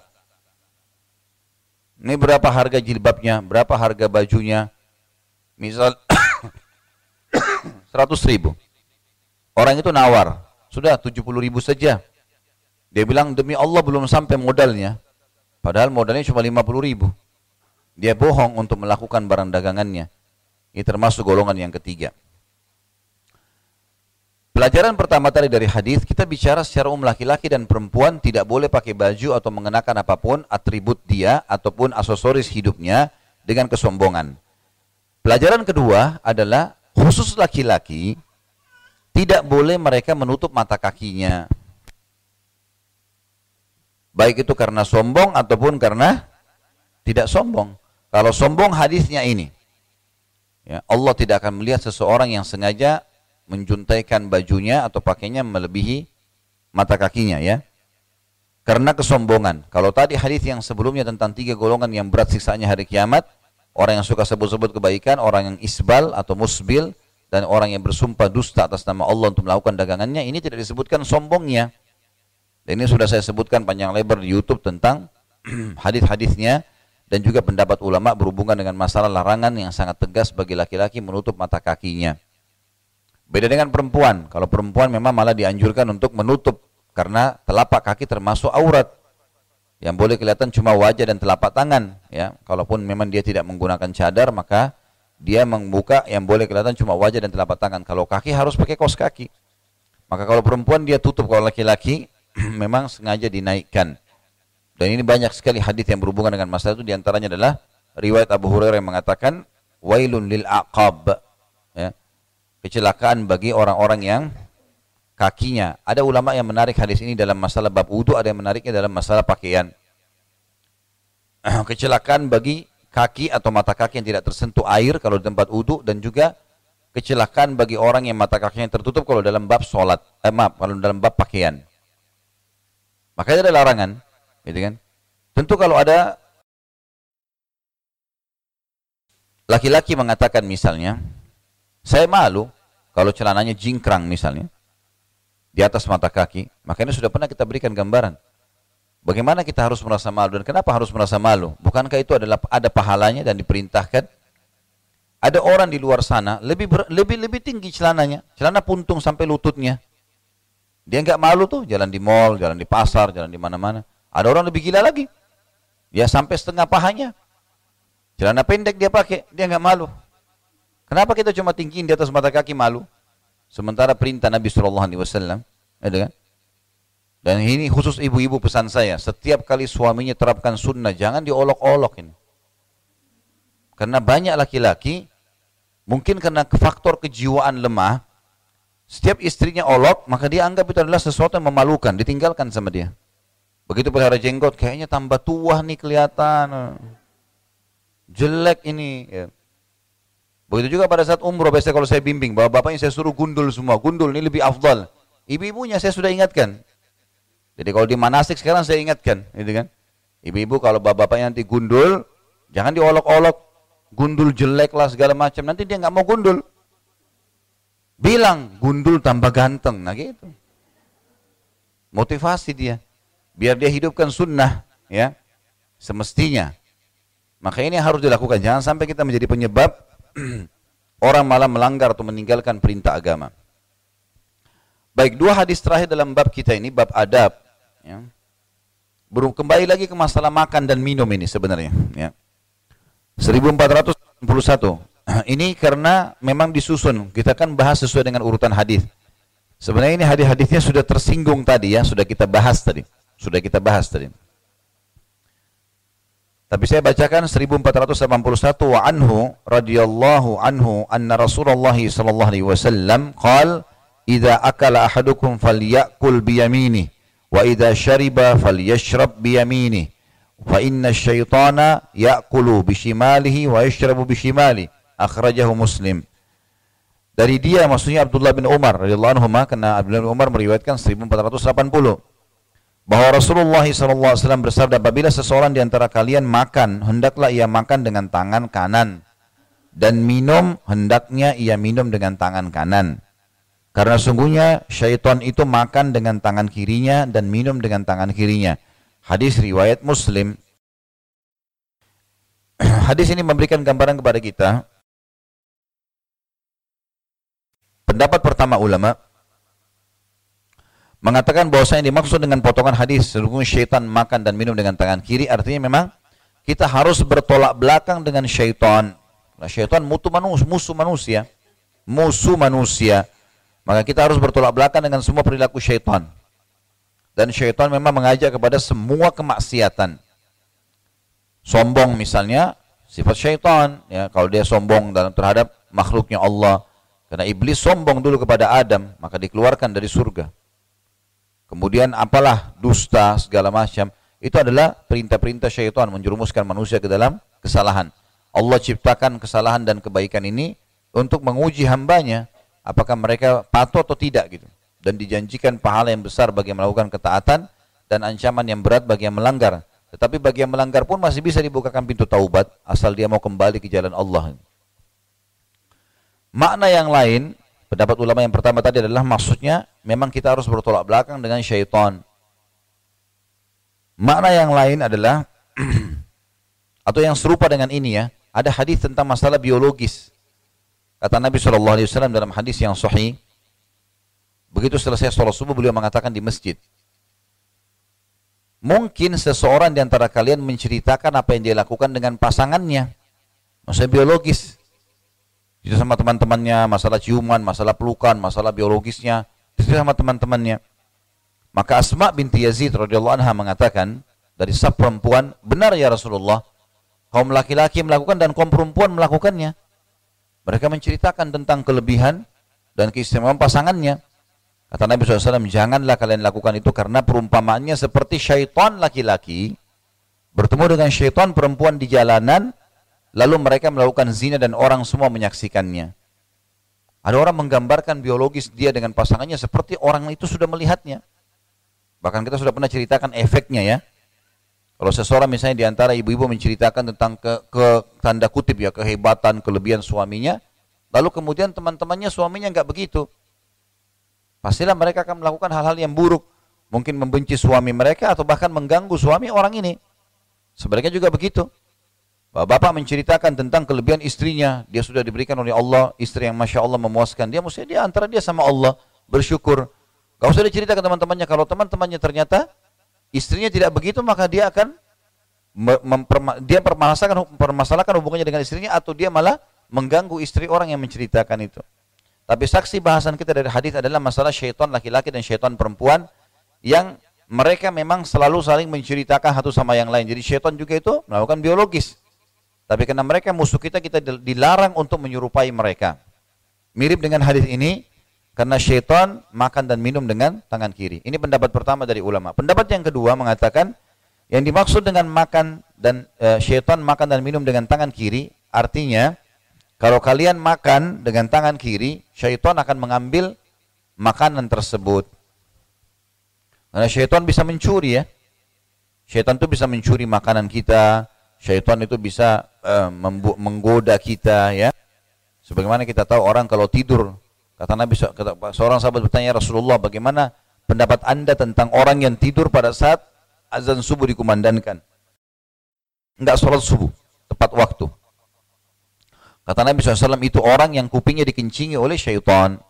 Speaker 1: Ini berapa harga jilbabnya, berapa harga bajunya. Misal 100 ribu. Orang itu nawar, sudah 70 ribu saja. Dia bilang demi Allah belum sampai modalnya. Padahal modalnya cuma 50 ribu. Dia bohong untuk melakukan barang dagangannya. Ini termasuk golongan yang ketiga. Pelajaran pertama tadi dari hadis kita bicara secara umum laki-laki dan perempuan tidak boleh pakai baju atau mengenakan apa pun atribut dia ataupun aksesoris hidupnya dengan kesombongan. Pelajaran kedua adalah khusus laki-laki tidak boleh mereka menutup mata kakinya. Baik itu karena sombong ataupun karena tidak sombong. Kalau sombong hadisnya ini. Ya, Allah tidak akan melihat seseorang yang sengaja menjuntaikan bajunya atau pakainya melebihi mata kakinya ya. Karena kesombongan. Kalau tadi hadis yang sebelumnya tentang tiga golongan yang berat siksaannya hari kiamat, orang yang suka sebut-sebut kebaikan, orang yang isbal atau musbil, dan orang yang bersumpah dusta atas nama Allah untuk melakukan dagangannya, ini tidak disebutkan sombongnya. Ini sudah saya sebutkan panjang lebar di YouTube tentang hadis-hadisnya dan juga pendapat ulama berhubungan dengan masalah larangan yang sangat tegas bagi laki-laki menutup mata kakinya. Beda dengan perempuan. Kalau perempuan memang malah dianjurkan untuk menutup karena telapak kaki termasuk aurat. Yang boleh kelihatan cuma wajah dan telapak tangan, ya. Kalaupun memang dia tidak menggunakan cadar, maka dia membuka yang boleh kelihatan cuma wajah dan telapak tangan. Kalau kaki harus pakai kos kaki. Maka kalau perempuan dia tutup, kalau laki-laki memang sengaja dinaikkan. Dan ini banyak sekali hadis yang berhubungan dengan masalah itu di antaranya adalah riwayat Abu Hurairah yang mengatakan wailun lil aqab kecelakaan bagi orang-orang yang kakinya. Ada ulama yang menarik hadis ini dalam masalah bab wudhu, ada yang menariknya dalam masalah pakaian. kecelakaan bagi kaki atau mata kaki yang tidak tersentuh air kalau di tempat wudhu dan juga kecelakaan bagi orang yang mata kakinya tertutup kalau dalam bab sholat, eh, maaf, kalau dalam bab pakaian. Makanya ada larangan, gitu kan? Tentu kalau ada laki-laki mengatakan misalnya, saya malu kalau celananya jingkrang misalnya, di atas mata kaki, makanya sudah pernah kita berikan gambaran. Bagaimana kita harus merasa malu dan kenapa harus merasa malu? Bukankah itu adalah ada pahalanya dan diperintahkan? Ada orang di luar sana lebih ber, lebih lebih tinggi celananya, celana puntung sampai lututnya. Dia nggak malu tuh jalan di mall, jalan di pasar, jalan di mana-mana. Ada orang lebih gila lagi. Dia sampai setengah pahanya. Celana pendek dia pakai, dia nggak malu. Kenapa kita cuma tinggiin di atas mata kaki malu? Sementara perintah Nabi Shallallahu Alaihi Wasallam, ada kan? Dan ini khusus ibu-ibu pesan saya, setiap kali suaminya terapkan sunnah, jangan diolok-olok ini. Karena banyak laki-laki, mungkin karena faktor kejiwaan lemah, setiap istrinya olok, maka dia anggap itu adalah sesuatu yang memalukan, ditinggalkan sama dia. Begitu pelihara jenggot, kayaknya tambah tua nih kelihatan. Jelek ini. Ya. Begitu juga pada saat umroh, biasanya kalau saya bimbing, bahwa bapaknya saya suruh gundul semua. Gundul ini lebih afdal. Ibu-ibunya saya sudah ingatkan, jadi kalau di manasik sekarang saya ingatkan, gitu kan. Ibu-ibu kalau bapak-bapaknya nanti gundul, jangan diolok-olok, gundul jelek lah segala macam. Nanti dia nggak mau gundul. Bilang gundul tambah ganteng, nah gitu. Motivasi dia, biar dia hidupkan sunnah, ya, semestinya. Maka ini harus dilakukan. Jangan sampai kita menjadi penyebab orang malah melanggar atau meninggalkan perintah agama. Baik, dua hadis terakhir dalam bab kita ini, bab adab, Ya. Belum kembali lagi ke masalah makan dan minum ini sebenarnya. Ya. 1491. Ini karena memang disusun. Kita kan bahas sesuai dengan urutan hadis. Sebenarnya ini hadis-hadisnya sudah tersinggung tadi ya, sudah kita bahas tadi. Sudah kita bahas tadi. Tapi saya bacakan 1481 wa anhu radhiyallahu anhu anna Rasulullah sallallahu alaihi wasallam qala idza akala ahadukum falyakul bi yaminihi wa idza syariba falyashrab bi yaminihi fa inna syaitana ya'kulu bishimalihi wa yashrabu bishimali akhrajahu muslim dari dia maksudnya Abdullah bin Umar radhiyallahu anhu karena Abdullah bin Umar meriwayatkan 1480 bahwa Rasulullah SAW bersabda apabila seseorang di antara kalian makan hendaklah ia makan dengan tangan kanan dan minum hendaknya ia minum dengan tangan kanan karena sungguhnya syaitan itu makan dengan tangan kirinya dan minum dengan tangan kirinya. Hadis riwayat Muslim. Hadis ini memberikan gambaran kepada kita. Pendapat pertama ulama mengatakan bahwa yang dimaksud dengan potongan hadis sungguh syaitan makan dan minum dengan tangan kiri artinya memang kita harus bertolak belakang dengan syaitan. Nah, syaitan musuh manusia, musuh manusia, musuh manusia. Maka kita harus bertolak belakang dengan semua perilaku syaitan. Dan syaitan memang mengajak kepada semua kemaksiatan. Sombong misalnya, sifat syaitan. Ya, kalau dia sombong dalam terhadap makhluknya Allah. Karena iblis sombong dulu kepada Adam, maka dikeluarkan dari surga. Kemudian apalah dusta segala macam. Itu adalah perintah-perintah syaitan menjerumuskan manusia ke dalam kesalahan. Allah ciptakan kesalahan dan kebaikan ini untuk menguji hambanya apakah mereka patuh atau tidak gitu dan dijanjikan pahala yang besar bagi yang melakukan ketaatan dan ancaman yang berat bagi yang melanggar tetapi bagi yang melanggar pun masih bisa dibukakan pintu taubat asal dia mau kembali ke jalan Allah makna yang lain pendapat ulama yang pertama tadi adalah maksudnya memang kita harus bertolak belakang dengan syaitan. Makna yang lain adalah atau yang serupa dengan ini ya ada hadis tentang masalah biologis. Kata Nabi SAW dalam hadis yang sahih, begitu selesai sholat subuh beliau mengatakan di masjid, mungkin seseorang di antara kalian menceritakan apa yang dia lakukan dengan pasangannya, maksudnya biologis. Itu sama teman-temannya, masalah ciuman, masalah pelukan, masalah biologisnya, itu sama teman-temannya. Maka Asma binti Yazid radhiyallahu anha mengatakan dari sab perempuan, benar ya Rasulullah, kaum laki-laki melakukan dan kaum perempuan melakukannya. Mereka menceritakan tentang kelebihan dan keistimewaan pasangannya. Kata Nabi SAW, janganlah kalian lakukan itu karena perumpamaannya seperti syaitan laki-laki bertemu dengan syaitan perempuan di jalanan, lalu mereka melakukan zina dan orang semua menyaksikannya. Ada orang menggambarkan biologis dia dengan pasangannya seperti orang itu sudah melihatnya. Bahkan kita sudah pernah ceritakan efeknya ya. Kalau seseorang misalnya di antara ibu-ibu menceritakan tentang ke, ke tanda kutip ya kehebatan, kelebihan suaminya, lalu kemudian teman-temannya suaminya nggak begitu pastilah mereka akan melakukan hal-hal yang buruk. Mungkin membenci suami mereka atau bahkan mengganggu suami orang ini. Sebaliknya juga begitu. Bapak menceritakan tentang kelebihan istrinya. Dia sudah diberikan oleh Allah, istri yang Masya Allah memuaskan. Dia mesti dia antara dia sama Allah, bersyukur. Kau sudah diceritakan teman-temannya, kalau teman-temannya ternyata istrinya tidak begitu, maka dia akan dia permasalahkan, permasalahkan hubungannya dengan istrinya atau dia malah mengganggu istri orang yang menceritakan itu. Tapi saksi bahasan kita dari hadis adalah masalah syaitan laki-laki dan syaitan perempuan yang mereka memang selalu saling menceritakan satu sama yang lain. Jadi syaitan juga itu melakukan biologis. Tapi karena mereka musuh kita, kita dilarang untuk menyerupai mereka. Mirip dengan hadis ini, karena syaitan makan dan minum dengan tangan kiri. Ini pendapat pertama dari ulama. Pendapat yang kedua mengatakan, yang dimaksud dengan makan dan e, syaitan makan dan minum dengan tangan kiri, artinya kalau kalian makan dengan tangan kiri, syaitan akan mengambil makanan tersebut. Karena syaitan bisa mencuri ya. Syaitan itu bisa mencuri makanan kita, syaitan itu bisa uh, menggoda kita ya. Sebagaimana kita tahu orang kalau tidur, kata Nabi kata, seorang sahabat bertanya Rasulullah, bagaimana pendapat Anda tentang orang yang tidur pada saat azan subuh dikumandangkan? Enggak sholat subuh, tepat waktu. Kata Nabi SAW itu orang yang kupingnya dikencingi oleh syaitan.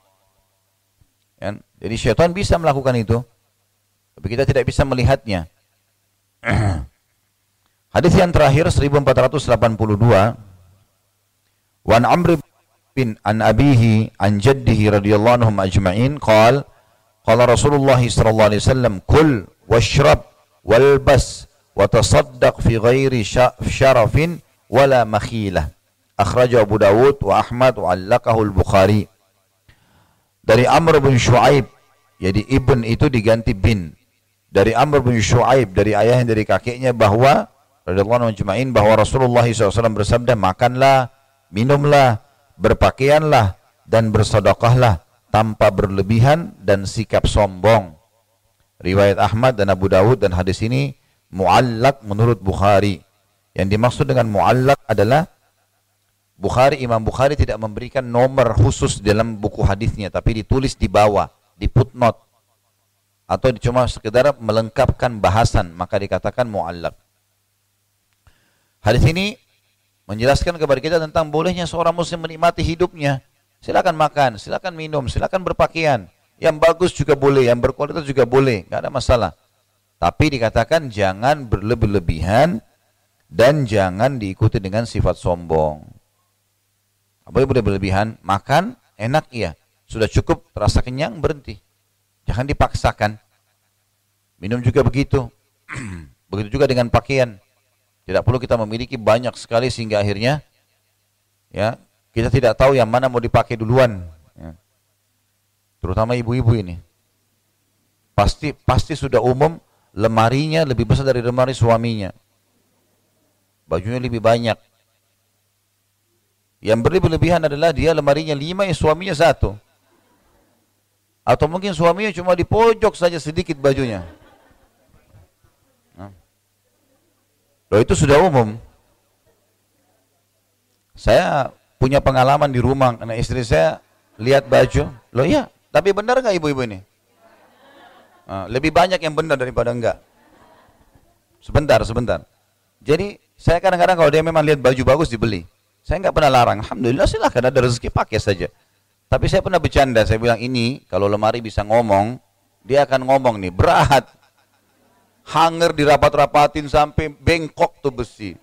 Speaker 1: Ya, jadi syaitan bisa melakukan itu. Tapi kita tidak bisa melihatnya. Hadis yang terakhir 1482 Wan Amr bin an abihi an jaddihi radhiyallahu anhum ajma'in qal qala Rasulullah sallallahu alaihi wasallam kul washrab walbas wa tasaddaq fi ghairi syarafin wala makhilah. Akhraja Abu Dawud wa Ahmad wa allaqahu al-Bukhari. Dari Amr bin Shu'aib jadi ibn itu diganti bin. Dari Amr bin Shu'aib dari ayahnya dari kakeknya bahwa radhiyallahu anhu bahwa Rasulullah SAW bersabda makanlah minumlah berpakaianlah dan bersedekahlah tanpa berlebihan dan sikap sombong. Riwayat Ahmad dan Abu Dawud dan hadis ini muallak menurut Bukhari. Yang dimaksud dengan muallak adalah Bukhari Imam Bukhari tidak memberikan nomor khusus dalam buku hadisnya tapi ditulis di bawah di footnote. Atau cuma sekedar melengkapkan bahasan maka dikatakan muallaq. Hadis ini menjelaskan kepada kita tentang bolehnya seorang muslim menikmati hidupnya. Silakan makan, silakan minum, silakan berpakaian. Yang bagus juga boleh, yang berkualitas juga boleh, nggak ada masalah. Tapi dikatakan jangan berlebih-lebihan dan jangan diikuti dengan sifat sombong. Boleh boleh berlebihan, makan enak iya. Sudah cukup, terasa kenyang, berhenti. Jangan dipaksakan. Minum juga begitu. begitu juga dengan pakaian. Tidak perlu kita memiliki banyak sekali sehingga akhirnya ya kita tidak tahu yang mana mau dipakai duluan. Ya. Terutama ibu-ibu ini. Pasti pasti sudah umum lemarinya lebih besar dari lemari suaminya. Bajunya lebih banyak. Yang berlebihan adalah dia lemarinya lima, yang suaminya satu. Atau mungkin suaminya cuma di pojok saja sedikit bajunya. Loh itu sudah umum. Saya punya pengalaman di rumah, karena istri saya lihat baju. Loh iya, tapi benar nggak ibu-ibu ini? Nah, lebih banyak yang benar daripada enggak. Sebentar, sebentar. Jadi saya kadang-kadang kalau dia memang lihat baju bagus dibeli. Saya nggak pernah larang. Alhamdulillah silahkan ada rezeki pakai saja. Tapi saya pernah bercanda, saya bilang ini kalau lemari bisa ngomong, dia akan ngomong nih, berat. Hanger dirapat-rapatin sampai bengkok tuh besi.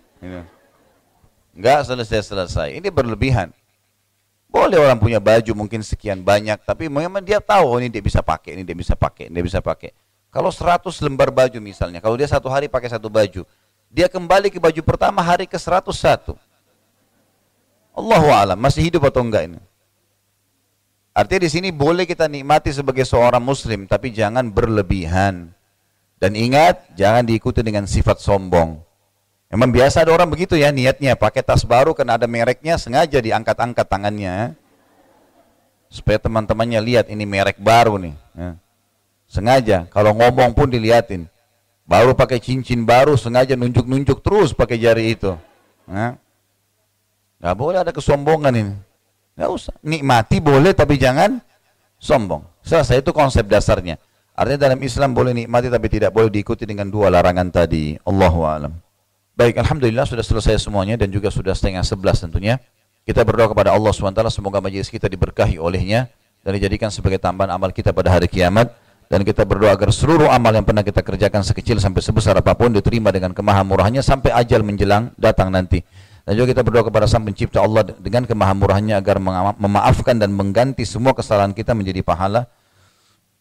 Speaker 1: Enggak selesai-selesai. Ini berlebihan. Boleh orang punya baju mungkin sekian banyak, tapi memang dia tahu oh, ini dia bisa pakai, ini dia bisa pakai, ini dia bisa pakai. Kalau 100 lembar baju misalnya, kalau dia satu hari pakai satu baju, dia kembali ke baju pertama hari ke 101. Allahu alam, masih hidup atau enggak ini? Artinya di sini boleh kita nikmati sebagai seorang muslim, tapi jangan berlebihan. Dan ingat, jangan diikuti dengan sifat sombong. Memang biasa ada orang begitu ya niatnya, pakai tas baru karena ada mereknya, sengaja diangkat-angkat tangannya. Supaya teman-temannya lihat ini merek baru nih. Ya. Sengaja, kalau ngomong pun dilihatin. Baru pakai cincin baru, sengaja nunjuk-nunjuk terus pakai jari itu. Ya. Gak boleh ada kesombongan ini. Gak usah. Nikmati boleh tapi jangan sombong. Selesai itu konsep dasarnya. Artinya dalam Islam boleh nikmati tapi tidak boleh diikuti dengan dua larangan tadi. Allahu alam. Baik, Alhamdulillah sudah selesai semuanya dan juga sudah setengah sebelas tentunya. Kita berdoa kepada Allah SWT semoga majelis kita diberkahi olehnya dan dijadikan sebagai tambahan amal kita pada hari kiamat dan kita berdoa agar seluruh amal yang pernah kita kerjakan sekecil sampai sebesar apa pun diterima dengan kemahamurahannya sampai ajal menjelang datang nanti. Dan juga kita berdoa kepada Sang Pencipta Allah dengan kemahamurahannya agar memaafkan dan mengganti semua kesalahan kita menjadi pahala.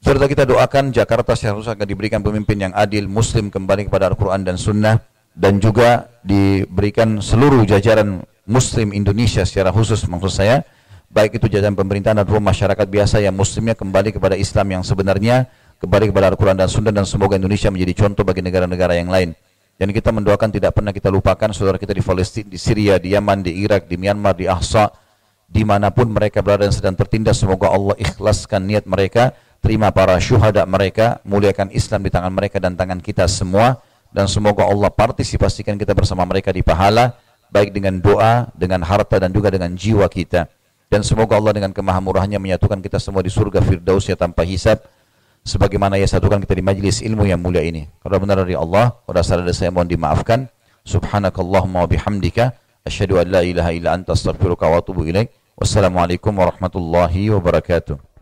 Speaker 1: Serta kita doakan Jakarta secara khusus agar diberikan pemimpin yang adil, muslim kembali kepada Al-Quran dan Sunnah dan juga diberikan seluruh jajaran muslim Indonesia secara khusus maksud saya. Baik itu jajaran pemerintahan ataupun masyarakat biasa yang muslimnya kembali kepada Islam yang sebenarnya kembali kepada Al-Quran dan Sunnah dan semoga Indonesia menjadi contoh bagi negara-negara yang lain. Dan kita mendoakan tidak pernah kita lupakan saudara kita di Palestina, di Syria, di Yaman, di Irak, di Myanmar, di Ahsa di mana pun mereka berada dan sedang tertindas semoga Allah ikhlaskan niat mereka terima para syuhada mereka muliakan Islam di tangan mereka dan tangan kita semua dan semoga Allah partisipasikan kita bersama mereka di pahala baik dengan doa, dengan harta dan juga dengan jiwa kita. Dan semoga Allah dengan kemahamurahannya menyatukan kita semua di surga Firdaus ya tanpa hisab sebagaimana ia satukan kita di majlis ilmu yang mulia ini. Kalau benar dari Allah, kalau salah dari saya mohon dimaafkan. Subhanakallahumma wa bihamdika asyhadu an la ilaha illa anta astaghfiruka wa atubu ilaik. Wassalamualaikum warahmatullahi wabarakatuh.